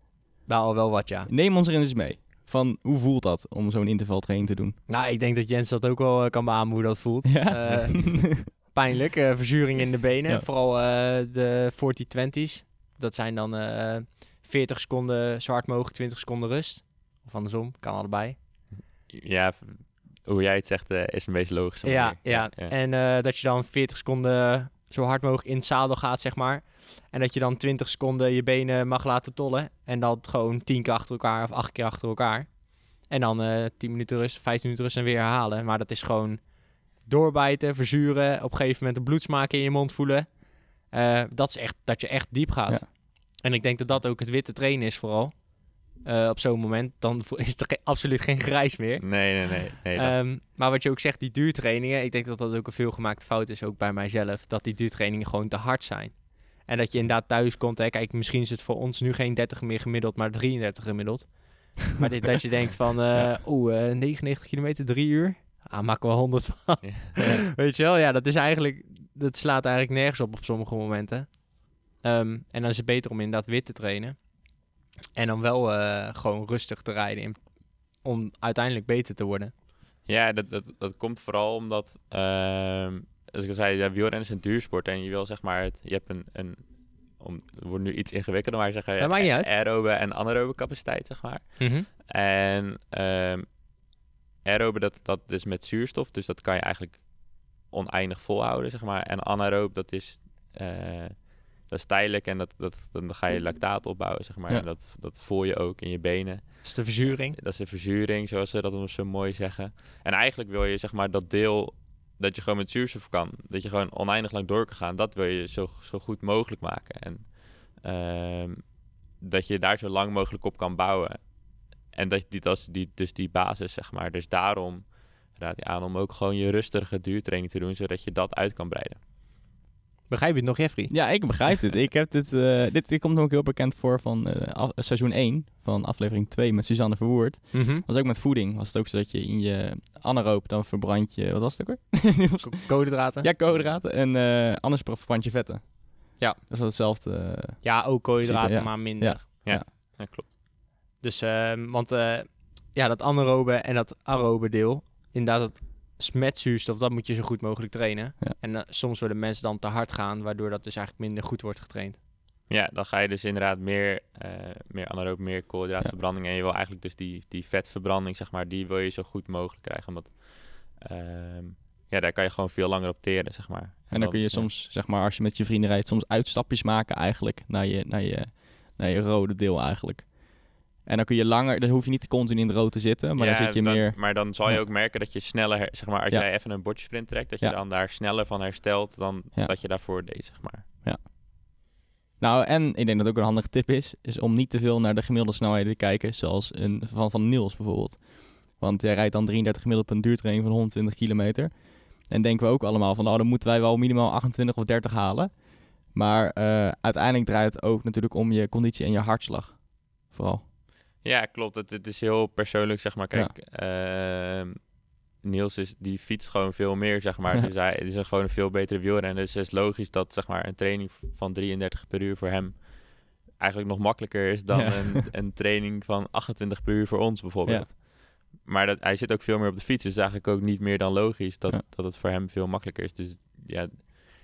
Nou, al wel wat, ja. Neem ons erin eens mee. Van hoe voelt dat om zo'n intervaltraining te doen? Nou, ik denk dat Jens dat ook wel eh, kan beamen hoe dat voelt. Ja? Eh, pijnlijk, eh, verzuring in de benen. Ja. Vooral eh, de 40-20's. Dat zijn dan eh 40 seconden zo hard mogelijk, 20 seconden rust. Of andersom, kan allebei. Ja, hoe jij het zegt eh, is een beetje logisch. Ja, ja. ja. En eh, dat je dan 40 seconden zo hard mogelijk in het zadel gaat, zeg maar. En dat je dan 20 seconden je benen mag laten tollen. En dat gewoon 10 keer achter elkaar of 8 keer achter elkaar. En dan eh 10 minuten rust, 15 minuten rust en weer herhalen. Maar dat is gewoon doorbijten, verzuren. Op een gegeven moment de bloedsmaak in je mond voelen. Eh, dat is echt dat je echt diep gaat. Ja. En ik denk dat dat ook het witte trainen is vooral. Eh, op zo'n moment, dan is er ge- absoluut geen grijs meer. Nee, nee, nee. nee dat- Ehm, maar wat je ook zegt, die duurtrainingen, ik denk dat dat ook een veelgemaakte fout is, ook bij mijzelf, dat die duurtrainingen gewoon te hard zijn. En dat je inderdaad thuis komt, hè, kijk, misschien is het voor ons nu geen 30 meer gemiddeld, maar 33 gemiddeld. maar dit, dat je denkt van, eh Ja. oeh, eh, 99 kilometer, 3 uur, ah, maken we 100 van. Ja. Weet je wel, ja, dat is eigenlijk, dat slaat eigenlijk nergens op op sommige momenten. Ehm, en dan is het beter om inderdaad wit te trainen. En dan wel eh, gewoon rustig te rijden in- om uiteindelijk beter te worden. Ja, dat, dat, dat komt vooral omdat, ehm als ik al zei, ja, wielrennen is een duursport en je wil zeg maar, het, je hebt een, een om, het wordt nu iets ingewikkelder, maar zeggen, aerobe en anaerobe capaciteit, zeg maar. En ehm aerobe, dat, dat is met zuurstof, dus dat kan je eigenlijk oneindig volhouden, zeg maar. En anaerobe, dat is, eh, dat is tijdelijk en dat, dat, dan ga je lactaat opbouwen, zeg maar. Ja. En dat, dat voel je ook in je benen. Dat is de verzuring. Dat is de verzuring, zoals ze dat zo mooi zeggen. En eigenlijk wil je zeg maar dat deel dat je gewoon met zuurstof kan, dat je gewoon oneindig lang door kan gaan, dat wil je zo, zo goed mogelijk maken. En ehm, dat je daar zo lang mogelijk op kan bouwen. En dat, die, dat is die, dus die basis, zeg maar. Dus daarom raad je aan om ook gewoon je rustige duurtraining te doen, zodat je dat uit kan breiden. Begrijp je het nog, Jeffrey? Ja, ik begrijp het. Ik heb dit, eh, dit, dit komt me ook heel bekend voor van eh, af- seizoen 1 van aflevering 2 met Suzanne Verwoerd. Mhm. was ook met voeding. Was het ook zo dat je in je anaeroop dan verbrand je... Wat was het ook weer? Koolhydraten? ja, koolhydraten. En eh, anders verbrand je vetten. Ja. Dat is hetzelfde. Ja, ook koolhydraten, ja. maar minder. Ja. Ja, klopt. Dus, ehm, want eh, ja, dat anaerobe en dat aerobe deel, inderdaad, dat smetzuurstof, dat moet je zo goed mogelijk trainen. Ja. En eh, soms willen mensen dan te hard gaan, waardoor dat dus eigenlijk minder goed wordt getraind. Ja, dan ga je dus inderdaad meer, eh meer anaeroop, meer koolhydraatverbranding. En je wil eigenlijk dus die, die vetverbranding, zeg maar, die wil je zo goed mogelijk krijgen. Omdat, ehm, ja, daar kan je gewoon veel langer op teren, zeg maar. en dan kun je ja. soms, zeg maar, als je met je vrienden rijdt, soms uitstapjes maken eigenlijk naar je, naar je, naar je rode deel eigenlijk. En dan kun je langer, dan hoef je niet continu in het rood te zitten, maar dan Ja, zit je meer... Maar dan zal je Ja. ook merken dat je sneller, zeg maar, als Ja. jij even een bordjesprint trekt, dat je Ja. dan daar sneller van herstelt dan Ja. dat je daarvoor deed, zeg maar. Nou, en ik denk dat het ook een handige tip is, is om niet te veel naar de gemiddelde snelheden te kijken, zoals een van, van Niels bijvoorbeeld. Want jij rijdt dan 33 gemiddeld op een duurtraining van 120 kilometer. En denken we ook allemaal van, nou, dan moeten wij wel minimaal 28 of 30 halen. Maar eh, uiteindelijk draait het ook natuurlijk om je conditie en je hartslag. Vooral. Ja, klopt. Het, het is heel persoonlijk, zeg maar. Kijk, ehm, Niels is, die fietst gewoon veel meer, zeg maar. Dus hij is een, gewoon een veel betere wielrenner. Dus het is logisch dat, zeg maar, een training van 33 per uur voor hem eigenlijk nog makkelijker is dan Ja. een, een training van 28 per uur voor ons, bijvoorbeeld. Maar dat, hij zit ook veel meer op de fiets, dus eigenlijk ook niet meer dan logisch dat, dat het voor hem veel makkelijker is. Dus ja,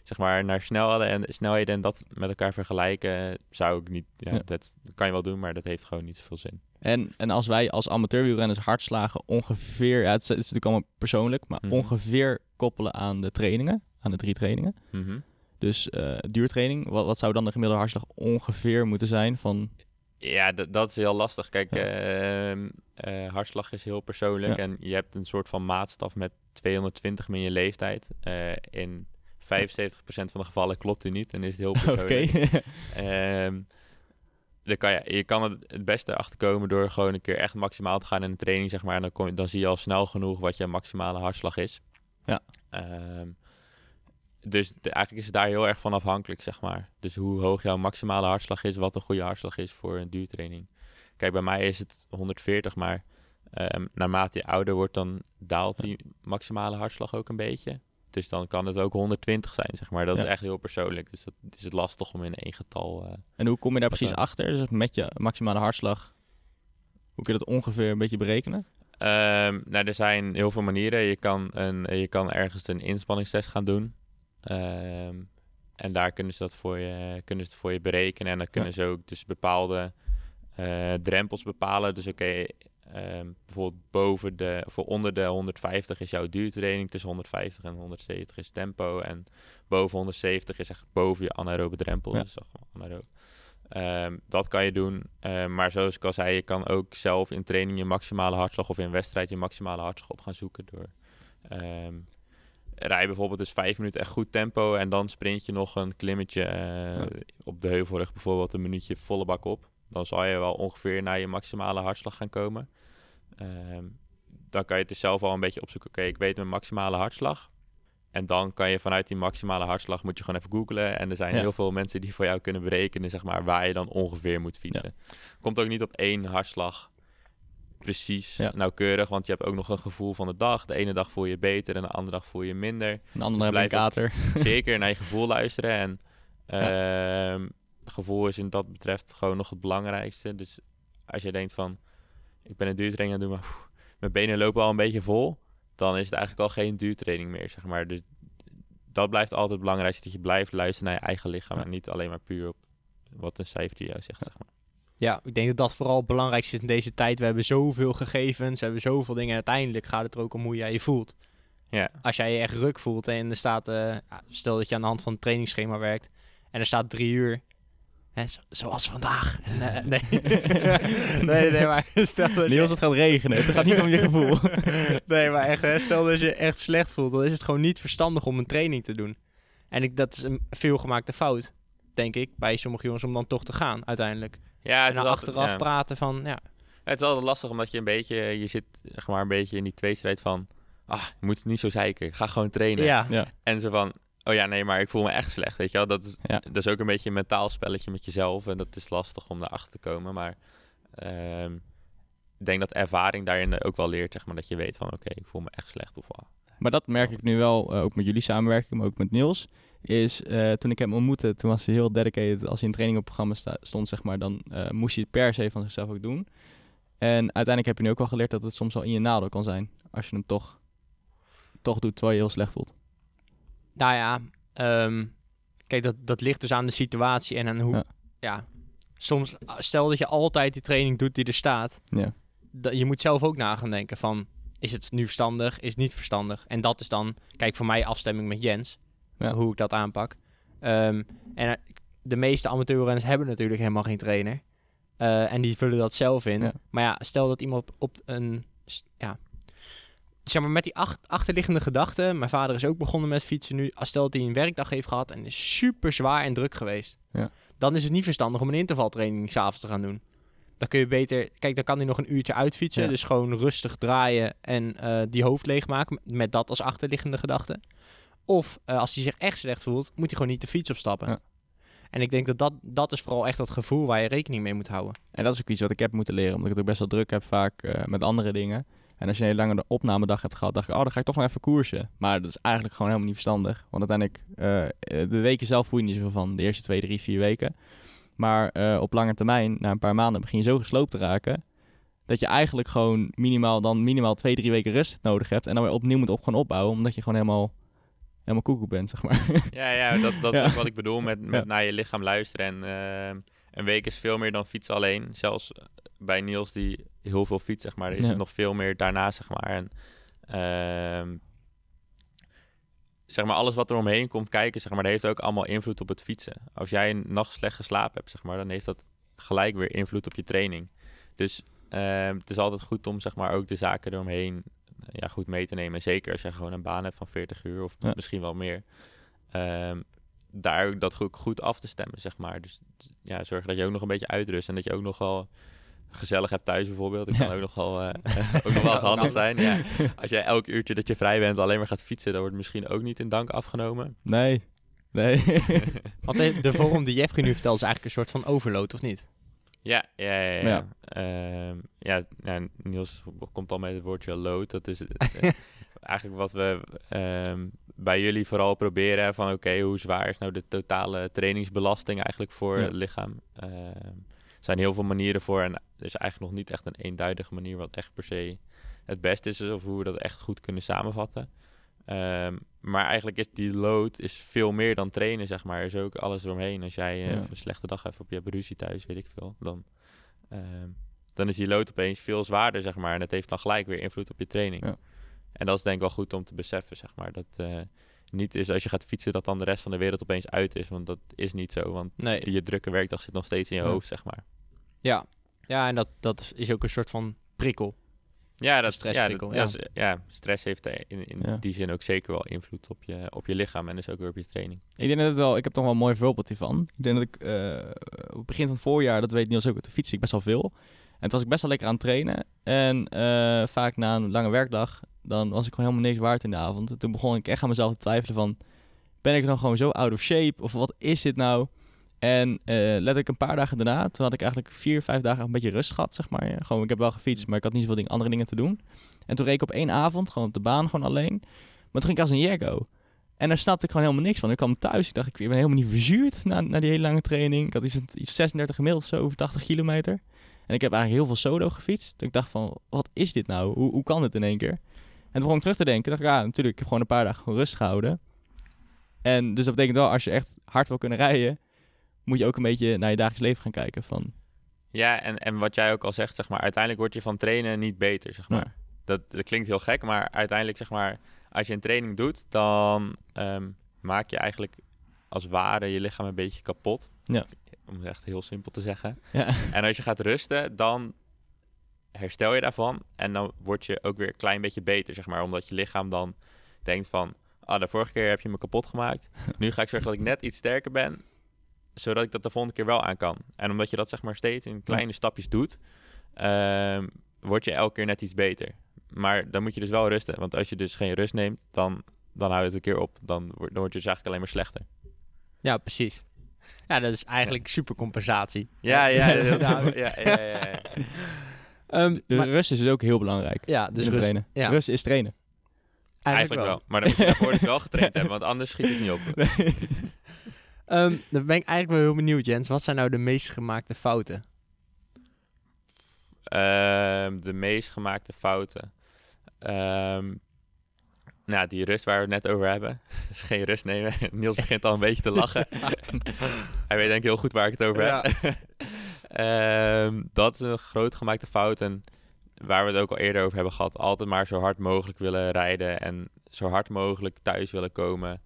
zeg maar, naar snelheden en, snelheden en dat met elkaar vergelijken zou ik niet... Ja, Ja. Dat kan je wel doen, maar dat heeft gewoon niet zoveel zin. En, en als wij als amateurwielrenners hartslagen ongeveer, ja, het is, het is natuurlijk allemaal persoonlijk, maar Mhm. ongeveer koppelen aan de trainingen, aan de drie trainingen. Mhm. Dus eh, duurtraining, wat, wat zou dan de gemiddelde hartslag ongeveer moeten zijn van... Ja, dat, dat is heel lastig. Kijk, Ja. ehm, eh, hartslag is heel persoonlijk. Ja. En je hebt een soort van maatstaf met 220 min je leeftijd. Eh, in 75% van de gevallen klopt die niet en is het heel Oké. persoonlijk. Ehm, dan kan je, je kan het het beste achterkomen door gewoon een keer echt maximaal te gaan in een training, zeg maar. En dan, kom je, dan zie je al snel genoeg wat je maximale hartslag is. Ja. Ehm, dus de- eigenlijk is het daar heel erg van afhankelijk, zeg maar. Dus hoe hoog jouw maximale hartslag is, wat een goede hartslag is voor een duurtraining. Kijk, bij mij is het 140, maar ehm, naarmate je ouder wordt, dan daalt die maximale hartslag ook een beetje. Dus dan kan het ook 120 zijn, zeg maar. Dat Ja. is echt heel persoonlijk. Dus dat is het lastig om in één getal... eh, En hoe kom je daar precies achter? Dus met je maximale hartslag, hoe kun je dat ongeveer een beetje berekenen? Ehm, nou, er zijn heel veel manieren. Je kan, een, je kan ergens een inspanningstest gaan doen. Ehm, en daar kunnen ze dat voor je, kunnen ze het voor je berekenen. En dan kunnen ze ook dus bepaalde eh, drempels bepalen. Dus oké, ehm, bijvoorbeeld boven de, of onder de 150 is jouw duurtraining. Tussen 150 en 170 is tempo. En boven 170 is echt boven je anaerobe drempel. Ja. Dus anaerobe. Ehm, dat kan je doen. Ehm, maar zoals ik al zei, je kan ook zelf in training je maximale hartslag of in wedstrijd je maximale hartslag op gaan zoeken door ehm rij bijvoorbeeld dus vijf minuten echt goed tempo en dan sprint je nog een klimmetje eh, Ja. op de heuvelrug bijvoorbeeld een minuutje volle bak op. Dan zal je wel ongeveer naar je maximale hartslag gaan komen. Ehm, dan kan je het dus zelf al een beetje opzoeken. Oké, ik weet mijn maximale hartslag. En dan kan je vanuit die maximale hartslag moet je gewoon even googlen. En er zijn Ja. heel veel mensen die voor jou kunnen berekenen, zeg maar, waar je dan ongeveer moet fietsen. Komt ook niet op één hartslag precies Ja. nauwkeurig, want je hebt ook nog een gevoel van de dag. De ene dag voel je beter en de andere dag voel je minder. Een ander hebben een blijf kater. Zeker naar je gevoel luisteren. En Ja. Gevoel is in dat betreft gewoon nog het belangrijkste. Dus als je denkt van, ik ben een duurtraining aan het doen, maar mijn benen lopen al een beetje vol, dan is het eigenlijk al geen duurtraining meer, zeg maar. Dus dat blijft altijd het belangrijkste, dat je blijft luisteren naar je eigen lichaam en niet alleen maar puur op wat een cijfertje jou zegt, zeg maar. Ja, ik denk dat dat vooral het belangrijkste is in deze tijd. We hebben zoveel gegevens, we hebben zoveel dingen. Uiteindelijk gaat het er ook om hoe jij je voelt. Ja, Als jij je echt ruk voelt en er staat, eh, stel dat je aan de hand van het trainingsschema werkt en er staat drie uur, hè, zo- zoals vandaag. En, eh, nee. nee, nee, maar stel dat je Niels, het gaat regenen. Het gaat niet om je gevoel. nee, maar echt, hè, stel dat je echt slecht voelt, dan is het gewoon niet verstandig om een training te doen. En ik, dat is een veelgemaakte fout, denk ik, bij sommige jongens om dan toch te gaan uiteindelijk. ja en het, dan achteraf ja. praten van, ja, het is altijd lastig omdat je een beetje, je zit zeg maar een beetje in die tweestrijd van, ah, je moet het niet zo zeiken, ga gewoon trainen. ja, ja. En zo van, oh ja, nee, maar ik voel me echt slecht, weet je wel. Dat is, Ja. dat is ook een beetje een mentaal spelletje met jezelf. En dat is lastig om daarachter te komen. Maar ehm, ik denk dat ervaring daarin ook wel leert, zeg maar. Dat je weet van, oké, ik voel me echt slecht. Of, ah, Maar dat merk ik nu wel, eh, ook met jullie samenwerking, maar ook met Niels. Is eh, toen ik hem ontmoette, toen was hij heel dedicated. Als hij in training op programma sta- stond, zeg maar, dan eh, moest hij het per se van zichzelf ook doen. En uiteindelijk heb je nu ook wel geleerd dat het soms wel in je nadeel kan zijn. Als je hem toch, toch doet terwijl je heel slecht voelt. Nou ja, ehm, kijk, dat, dat ligt dus aan de situatie en aan hoe... Ja. Ja. soms, stel dat je altijd die training doet die er staat. Ja. da- je moet zelf ook na gaan denken van... Is het nu verstandig? Is het niet verstandig? En dat is dan, kijk, voor mij afstemming met Jens. Ja. Hoe ik dat aanpak. Ehm, en eh, de meeste amateurrenners hebben natuurlijk helemaal geen trainer. Eh, en die vullen dat zelf in. Ja. Maar ja, stel dat iemand op een... Ja, zeg maar met die ach- achterliggende gedachten. Mijn vader is ook begonnen met fietsen nu. Als stel dat hij een werkdag heeft gehad en is super zwaar en druk geweest. Ja. Dan is het niet verstandig om een intervaltraining s'avonds te gaan doen. Dan kun je beter... Kijk, dan kan hij nog een uurtje uitfietsen. Ja. Dus gewoon rustig draaien en eh, die hoofd leegmaken. Met, met dat als achterliggende gedachte. Of eh, als hij zich echt slecht voelt, moet hij gewoon niet de fiets opstappen. Ja. En ik denk dat, dat dat is vooral echt dat gevoel waar je rekening mee moet houden. En dat is ook iets wat ik heb moeten leren, omdat ik het ook best wel druk heb vaak eh, met andere dingen. En als je een hele lange opnamedag hebt gehad, dacht ik, oh, dan ga ik toch nog even koersen. Maar dat is eigenlijk gewoon helemaal niet verstandig. Want uiteindelijk, eh, de weken zelf voel je niet zoveel van, de eerste twee, drie, vier weken. Maar eh, op lange termijn, na een paar maanden, begin je zo gesloopt te raken, dat je eigenlijk gewoon minimaal, dan minimaal twee, drie weken rust nodig hebt. En dan weer opnieuw moet op gaan opbouwen, omdat je gewoon helemaal, helemaal koekoek bent, zeg maar. Ja, ja dat, dat is ook wat ik bedoel met, met Ja. naar je lichaam luisteren. En ehm, een week is veel meer dan fietsen alleen. Zelfs bij Niels die heel veel fietst, zeg maar, is Ja. het nog veel meer daarna, zeg maar. En ehm, zeg maar, alles wat er omheen komt kijken, zeg maar, dat heeft ook allemaal invloed op het fietsen. Als jij een nacht slecht geslapen hebt, zeg maar, dan heeft dat gelijk weer invloed op je training. Dus ehm, het is altijd goed om, zeg maar, ook de zaken eromheen ja, goed mee te nemen. Zeker als je gewoon een baan hebt van 40 uur of Ja. misschien wel meer. Ehm, daar ook dat goed, goed af te stemmen, zeg maar. Dus ja, zorg dat je ook nog een beetje uitrust en dat je ook nog wel gezellig hebt thuis bijvoorbeeld. Dat kan Ja. ook nog wel, eh, ook nog wel eens handig zijn. Ja. Als jij elk uurtje dat je vrij bent alleen maar gaat fietsen, dan wordt misschien ook niet in dank afgenomen. Nee, nee. Want de, de vorm die Jeffrey nu vertelt is eigenlijk een soort van overload, of niet? Ja, ja, ja. ja. Ja. Ehm, ja, ja, Niels komt al met het woordje load. Dat is eh, eigenlijk wat we ehm, bij jullie vooral proberen. Van oké, hoe zwaar is nou de totale trainingsbelasting eigenlijk voor Ja. het lichaam? Ehm, er zijn heel veel manieren voor en er is eigenlijk nog niet echt een eenduidige manier wat echt per se het beste is of hoe we dat echt goed kunnen samenvatten. Ehm, maar eigenlijk is die load is veel meer dan trainen, zeg maar. Er is ook alles eromheen. Als jij eh, Ja. een slechte dag hebt of je hebt ruzie thuis, weet ik veel, dan, ehm, dan is die load opeens veel zwaarder, zeg maar. En dat heeft dan gelijk weer invloed op je training. Ja. En dat is denk ik wel goed om te beseffen, zeg maar. Dat eh, niet is als je gaat fietsen dat dan de rest van de wereld opeens uit is. Want dat is niet zo, want Nee. je drukke werkdag zit nog steeds in je Ja. hoofd, zeg maar. Ja, ja en dat, dat is- ook een soort van prikkel. Ja, dat, stressprikkel, ja, dat, dat is- ja, stress heeft eh, in, in Ja. die zin ook zeker wel invloed op je, op je lichaam en dus ook weer op je training. Ik denk dat het wel, ik heb toch wel een mooi voorbeeld hiervan. Ik denk dat ik eh, op het begin van het voorjaar, dat weet Niels ook, toen fietste ik best wel veel. En toen was ik best wel lekker aan het trainen. En eh, vaak na een lange werkdag, dan was ik gewoon helemaal niks waard in de avond. En toen begon ik echt aan mezelf te twijfelen van, ben ik dan gewoon zo out of shape? Of wat is dit nou? En eh let ik een paar dagen daarna, toen had ik eigenlijk vier, vijf dagen een beetje rust gehad, zeg maar. Gewoon, ik heb wel gefietst, maar ik had niet zoveel andere dingen te doen. En toen reed ik op één avond, gewoon op de baan, gewoon alleen. Maar toen ging ik als een jekko. En daar snapte ik gewoon helemaal niks van. Ik kwam thuis, ik dacht, ik ben helemaal niet verzuurd na, na die hele lange training. Ik had iets, iets 36 gemiddeld, zo over 80 kilometer. En ik heb eigenlijk heel veel solo gefietst. Dus ik dacht van, wat is dit nou? Hoe, hoe kan dit in één keer? En toen begon ik terug te denken. dacht ik, ja, natuurlijk, ik heb gewoon een paar dagen rust gehouden. En dus dat betekent wel, als je echt hard wil kunnen rijden, moet je ook een beetje naar je dagelijks leven gaan kijken. Van, Ja, en, en wat jij ook al zegt, zeg maar, uiteindelijk word je van trainen niet beter, zeg maar. Ja. Dat, dat klinkt heel gek, maar uiteindelijk, zeg maar, als je een training doet, dan ehm, maak je eigenlijk als ware je lichaam een beetje kapot. Ja. Om het echt heel simpel te zeggen. ja, En als je gaat rusten, dan herstel je daarvan. En dan word je ook weer een klein beetje beter, zeg maar. Omdat je lichaam dan denkt van... Ah, de vorige keer heb je me kapot gemaakt. Nu ga ik zorgen dat ik net iets sterker ben. Zodat ik dat de volgende keer wel aan kan. En omdat je dat zeg maar steeds in kleine stapjes doet... ehm, word je elke keer net iets beter. Maar dan moet je dus wel rusten. Want als je dus geen rust neemt, dan dan houdt het een keer op. Dan, wordt- dan word je dus eigenlijk alleen maar slechter. Ja, precies. Ja, dat is eigenlijk supercompensatie. Ja, ja, Ja. Ja. ja, ja, ja, ja. Ehm, De maar- rust is dus ook heel belangrijk. ja, Dus rust, trainen. ja. Rust is trainen. Eigenlijk wel. Maar dan moet je daarvoor dus wel getraind hebben, want anders schiet het niet op. Ehm, dan ben ik eigenlijk wel heel benieuwd, Jens. Wat zijn nou de meest gemaakte fouten? Ehm, de meest gemaakte fouten. Ehm, nou, die rust waar we het net over hebben. Dus geen rust nemen. Niels begint al een beetje te lachen. Hij weet denk ik heel goed waar ik het over heb. Ehm, dat is een groot gemaakte fout. En waar we het ook al eerder over hebben gehad. Altijd maar zo hard mogelijk willen rijden. En zo hard mogelijk thuis willen komen.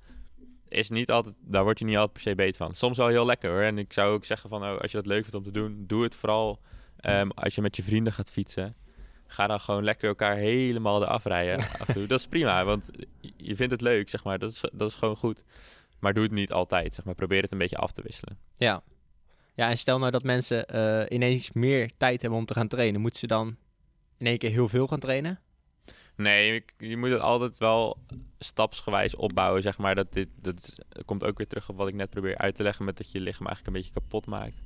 Is niet altijd, daar word je niet altijd per se beter van. Soms wel heel lekker hoor. En ik zou ook zeggen van, oh, als je dat leuk vindt om te doen, doe het vooral Ehm, als je met je vrienden gaat fietsen, ga dan gewoon lekker elkaar helemaal eraf rijden. af en toe. Dat is prima, want je vindt het leuk, zeg maar. Dat is, dat is gewoon goed. Maar doe het niet altijd, zeg maar. Probeer het een beetje af te wisselen. Ja. Ja, en stel nou dat mensen eh, ineens meer tijd hebben om te gaan trainen. Moeten ze dan in één keer heel veel gaan trainen? Nee, je, je moet het altijd wel stapsgewijs opbouwen, zeg maar. Dat, dit, dat komt ook weer terug op wat ik net probeer uit te leggen... met dat je je lichaam eigenlijk een beetje kapot maakt.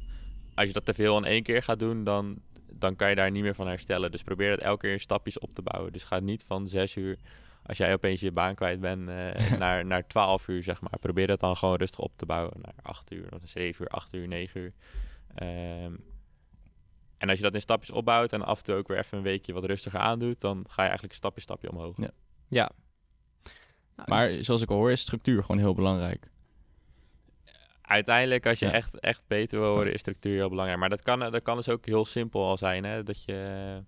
Als je dat te veel in één keer gaat doen, dan, dan kan je daar niet meer van herstellen. Dus probeer het elke keer in stapjes op te bouwen. Dus ga niet van zes uur, als jij opeens je baan kwijt bent, eh, naar, naar twaalf uur, zeg maar. Probeer dat dan gewoon rustig op te bouwen naar acht uur, of zeven uur, acht uur, negen uur. Ehm, en als je dat in stapjes opbouwt en af en toe ook weer even een weekje wat rustiger aandoet, dan ga je eigenlijk stapje stapje omhoog. Ja. Ja. Nou, Maar zoals ik al hoor, is structuur gewoon heel belangrijk. Uiteindelijk, als je Ja. echt, echt beter wil worden, is structuur heel belangrijk. Maar dat kan, dat kan dus ook heel simpel al zijn, hè? Dat je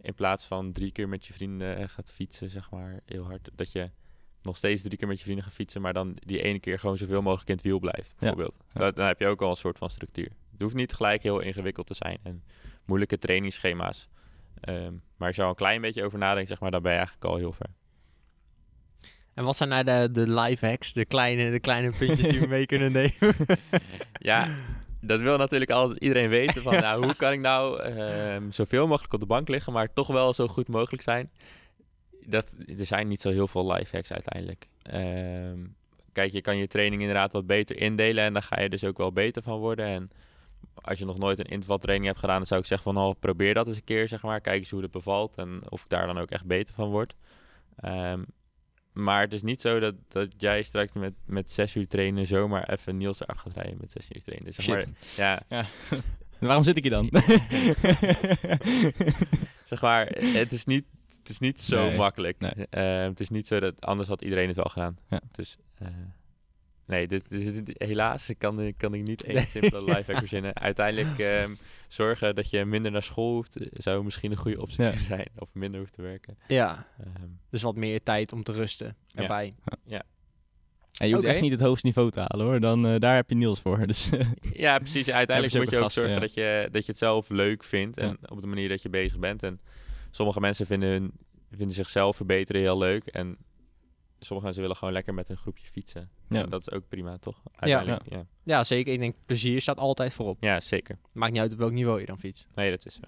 in plaats van drie keer met je vrienden gaat fietsen, zeg maar, heel hard, dat je nog steeds drie keer met je vrienden gaat fietsen, maar dan die ene keer gewoon zoveel mogelijk in het wiel blijft, bijvoorbeeld. Ja. Dat- dan heb je ook al een soort van structuur. Het hoeft niet gelijk heel ingewikkeld te zijn en moeilijke trainingsschema's. Ehm, maar als je al een klein beetje over nadenkt, zeg maar, dan ben je eigenlijk al heel ver. En wat zijn nou de, de life hacks, de kleine, de kleine puntjes die we mee kunnen nemen? Ja, dat wil natuurlijk altijd iedereen weten. Van, nou, hoe kan ik nou ehm, zoveel mogelijk op de bank liggen, maar toch wel zo goed mogelijk zijn? Dat, er zijn niet zo heel veel life hacks uiteindelijk. Ehm, kijk, je kan je training inderdaad wat beter indelen en daar ga je dus ook wel beter van worden. En als je nog nooit een intervaltraining hebt gedaan, dan zou ik zeggen van, oh, probeer dat eens een keer, zeg maar. Kijk eens hoe het bevalt en of ik daar dan ook echt beter van word. Ehm, maar het is niet zo dat, dat jij straks met, met zes uur trainen zomaar even Niels eraf gaat rijden met zes uur trainen. Dus zeg maar, ja, Waarom zit ik hier dan? zeg maar, het is niet, het is niet zo Nee, makkelijk. nee. Eh, het is niet zo dat, anders had iedereen het wel gedaan. Ja. Dus, eh, nee, dit, dit, dit- helaas kan, ik- kan ik niet één simpele lifehack verzinnen. Uiteindelijk ehm, zorgen dat je minder naar school hoeft, eh, zou misschien een goede optie Ja. zijn. Of minder hoeft te werken. ja, Ehm, dus wat meer tijd om te rusten Ja. erbij. En je hoeft echt niet het hoogste niveau te halen hoor. Dan, eh, daar heb je Niels voor. Dus, Ja, precies. Uiteindelijk moet je ook zorgen ja. dat, je, dat je het zelf leuk vindt en op de manier dat je bezig bent. En sommige mensen vinden, hun, vinden zichzelf verbeteren heel leuk. En sommige mensen willen gewoon lekker met een groepje fietsen. Ja. En dat is ook prima, toch? Uiteindelijk, ja. Ja. Ja, zeker. Ik denk, plezier staat altijd voorop. zeker. Maakt niet uit op welk niveau je dan fietst. Nee, dat is zo.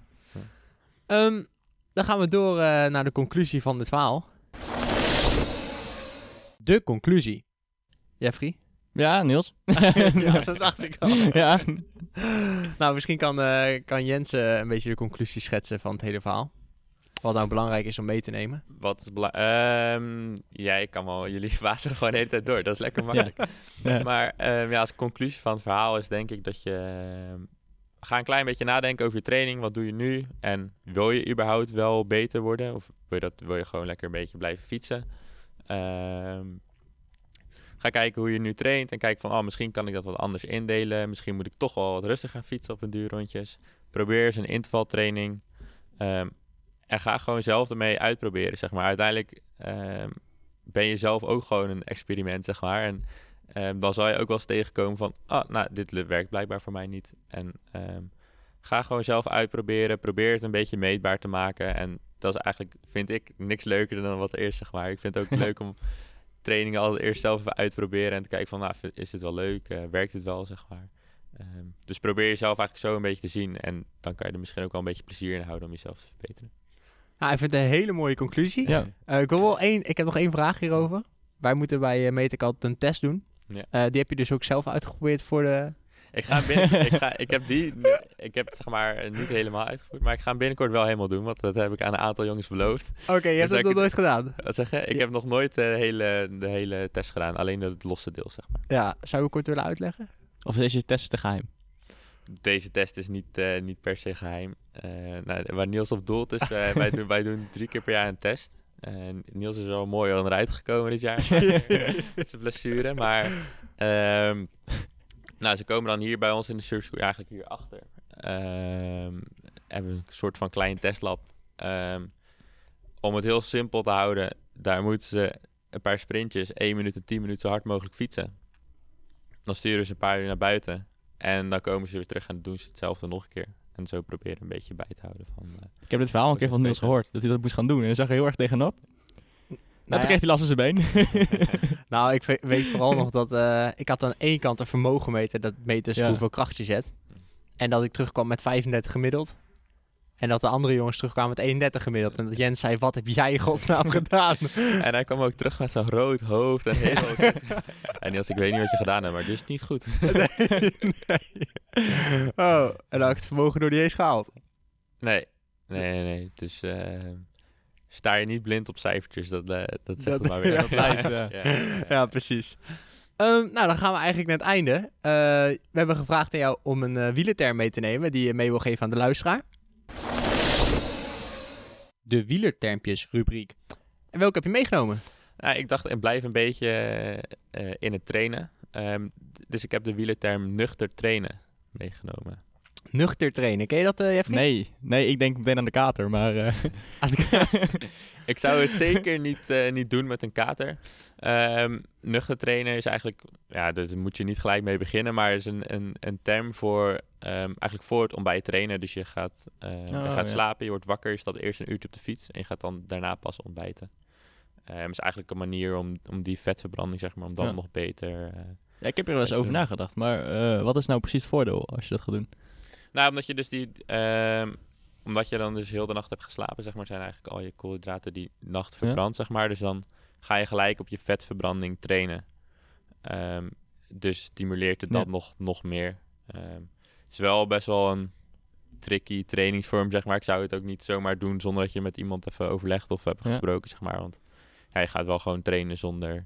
Ehm, dan gaan we door eh, naar de conclusie van dit verhaal. De conclusie. Jeffrey? ja, Niels. ja, dat dacht ik al. ja. Nou, misschien kan, eh, kan Jens eh, een beetje de conclusie schetsen van het hele verhaal. Wat nou belangrijk is om mee te nemen. Wat is belangrijk? ja, ik kan wel. Jullie wazen gewoon de hele tijd door. Dat is lekker makkelijk. Ja. Maar ehm, ja, als conclusie van het verhaal is denk ik dat je... ehm, ga een klein beetje nadenken over je training. Wat doe je nu? En wil je überhaupt wel beter worden? Of wil je, dat, wil je gewoon lekker een beetje blijven fietsen? Ga kijken hoe je nu traint. En kijk van, oh, misschien kan ik dat wat anders indelen. Misschien moet ik toch wel wat rustiger gaan fietsen op een duurrondjes. Probeer eens een intervaltraining. En ga gewoon zelf ermee uitproberen, zeg maar. Uiteindelijk ehm, ben je zelf ook gewoon een experiment, zeg maar. En ehm, dan zal je ook wel eens tegenkomen van... Ah, nou, dit werkt blijkbaar voor mij niet. En ehm, ga gewoon zelf uitproberen. Probeer het een beetje meetbaar te maken. En dat is eigenlijk, vind ik, niks leuker dan wat eerst, zeg maar. Ik vind het ook leuk om trainingen altijd eerst zelf even uit te proberen... en te kijken van, nou, is dit wel leuk? Eh, werkt het wel, zeg maar? Dus probeer jezelf eigenlijk zo een beetje te zien. En dan kan je er misschien ook wel een beetje plezier in houden om jezelf te verbeteren. Nou, ik vind het een hele mooie conclusie. ja. Eh, ik, wil wel één, ik heb nog één vraag hierover. wij moeten bij uh, Metec altijd een test doen. Ja. Eh, die heb je dus ook zelf uitgeprobeerd voor de... Ik, ga binnen, ik, ga, ik heb die, ik heb het zeg maar niet helemaal uitgevoerd, maar ik ga hem binnenkort wel helemaal doen, want dat heb ik aan een aantal jongens beloofd. Oké, je hebt Dus dat nog nooit gedaan? Wat zeg je? Ik Ja. heb nog nooit de hele, de hele test gedaan, alleen het losse deel zeg maar. Ja, zou je kort willen uitleggen? Of is je test te geheim? Deze test is niet, eh, niet per se geheim. Eh, nou, waar Niels op doelt is, eh, wij, doen, wij doen drie keer per jaar een test. En Niels is wel mooi onderuit gekomen dit jaar. met zijn blessure. Maar ehm, nou, ze komen dan hier bij ons in de service school, eigenlijk hier achter. Ehm, hebben een soort van klein testlab. Ehm, om het heel simpel te houden, daar moeten ze een paar sprintjes, 1 minuut en 10 minuten zo hard mogelijk fietsen. Dan sturen ze een paar uur naar buiten. En dan komen ze weer terug en doen ze hetzelfde nog een keer. En zo proberen een beetje bij te houden van... eh, Ik heb dit verhaal een keer van Niels gehoord. Dat hij dat moest gaan doen. En daar zag hij heel erg tegenop. en Nou, toen kreeg hij last van zijn been. nou, ik we- weet vooral nog dat... eh, ik had aan één kant een vermogenmeter. Dat meet dus Ja. hoeveel kracht je zet. En dat ik terugkwam met 35 gemiddeld. En dat de andere jongens terugkwamen met 31 gemiddeld. En dat Jens zei, wat heb jij in godsnaam gedaan? En hij kwam ook terug met zo'n rood hoofd en helemaal... en Niels, ik weet niet wat je gedaan hebt, maar dit is niet goed. Oh, en dan had ik het vermogen door die eens gehaald. Nee, nee, nee. nee. Dus sta je niet blind op cijfertjes, dat, eh, dat zegt Dat- het maar weer. ja. Dat eh, Ja, ja, ja. Ja, precies. Ehm, nou, dan gaan we eigenlijk naar het einde. We hebben gevraagd aan jou om een wielerterm mee te nemen die je mee wil geven aan de luisteraar. De wielertermpjes rubriek. En welke heb je meegenomen? Ik dacht, ik blijf een beetje eh, eh, in het trainen. Ehm, dus ik heb de wielerterm nuchter trainen meegenomen. Nuchter trainen. Ken je dat, eh Jeffrey? nee, nee, ik denk meteen aan de kater. Maar eh, Aan de- Ik zou het zeker niet, eh, niet doen met een kater. Ehm, nuchter trainen is eigenlijk, ja, daar moet je niet gelijk mee beginnen, maar is een, een, een term voor ehm, eigenlijk voor het ontbijt trainen. Dus je gaat, eh, je Oh, gaat ja. slapen, je wordt wakker, je stapt eerst een uurtje op de fiets en je gaat dan daarna pas ontbijten. Het is eigenlijk een manier om, om die vetverbranding, zeg maar, om dan Ja. nog beter... eh, ja, ik heb er wel eens over nagedacht. Maar eh, wat is nou precies het voordeel als je dat gaat doen? Nou, omdat je dus die... ehm, omdat je dan dus heel de nacht hebt geslapen, zeg maar, zijn eigenlijk al je koolhydraten die nacht verbrand, zeg maar. Dus dan ga je gelijk op je vetverbranding trainen. Ehm, dus stimuleert het Ja. dat nog, nog meer. Ehm, het is wel best wel een tricky trainingsvorm, zeg maar. Ik zou het ook niet zomaar doen zonder dat je met iemand even overlegt of hebt Ja. gesproken, zeg maar. Want je gaat wel gewoon trainen zonder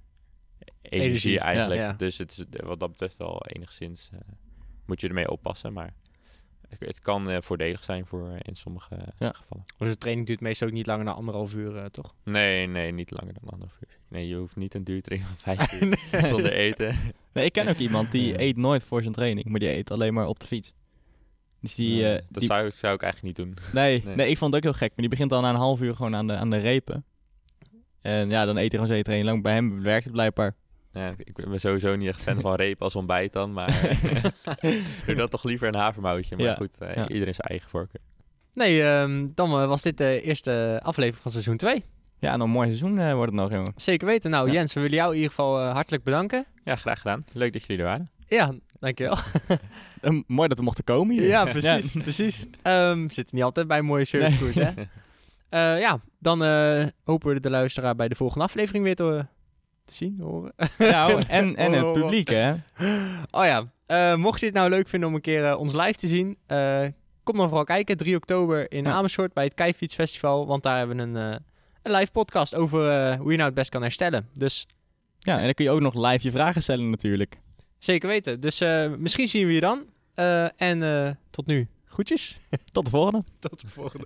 energie, Energie, eigenlijk. Dus het is wat dat betreft wel enigszins... eh, moet je ermee oppassen, maar... Het het kan eh, voordelig zijn voor eh, in sommige eh, Ja. gevallen. Dus de training duurt meestal ook niet langer dan anderhalf uur, toch? Nee, nee, niet langer dan anderhalf uur. Nee, je hoeft niet een duurtraining van vijf uur zonder eten. Nee, ik ken ook iemand die eet nooit voor zijn training. Maar die eet alleen maar op de fiets. Dus die... Ja, eh, dat die- zou, ik- zou ik eigenlijk niet doen. Nee, Nee. nee. ik vond het ook heel gek. Maar die begint dan na een half uur gewoon aan de, aan de repen. En ja, dan eet hij gewoon zijn training lang. Bij hem werkt het blijkbaar. Ja, ik ben sowieso niet echt fan van reep als ontbijt dan, maar doe dat toch liever een havermoutje. Maar Ja, goed, eh, ja. iedereen zijn eigen voorkeur. Nee, ehm, dan eh, was dit de eerste aflevering van seizoen 2. Ja, en een mooi seizoen eh, wordt het nog, jongen. Zeker weten. Nou, Ja. Jens, we willen jou in ieder geval hartelijk bedanken. Ja, graag gedaan. Leuk dat jullie er waren. Ja, dankjewel. Eh, mooi dat we mochten komen hier. Ja, precies. precies. Ehm, we zitten niet altijd bij een mooie servicekoers, hè? Eh, ja, dan eh, hopen we de luisteraar bij de volgende aflevering weer te, te zien, horen. Nou, en, en Oh, het publiek, hè. Oh ja, eh, mocht je het nou leuk vinden om een keer eh, ons live te zien, eh, kom dan vooral kijken. 3 oktober in Ja. Amersfoort bij het Keifietsfestival, want daar hebben we een, een live podcast over hoe je nou het best kan herstellen. Dus Ja, en dan kun je ook nog live je vragen stellen natuurlijk. zeker weten. Dus misschien zien we je dan. En tot nu, groetjes. Tot de volgende. Tot de volgende.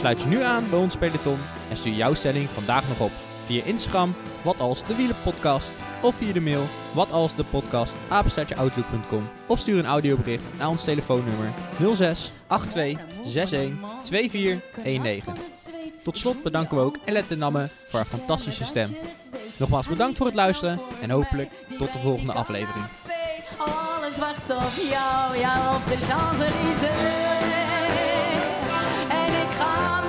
Sluit je nu aan bij ons peloton en stuur jouw stelling vandaag nog op. Via Instagram, wat als de wielenpodcast. Of via de mail, wat als de podcast, apenstaartjeoutlook.com. Of stuur een audiobericht naar ons telefoonnummer 06 82 61 24 19. Tot slot bedanken we ook Ellette Namme voor haar fantastische stem. Nogmaals bedankt voor het luisteren en hopelijk tot de volgende aflevering. Alles wacht op jou, op de. 아.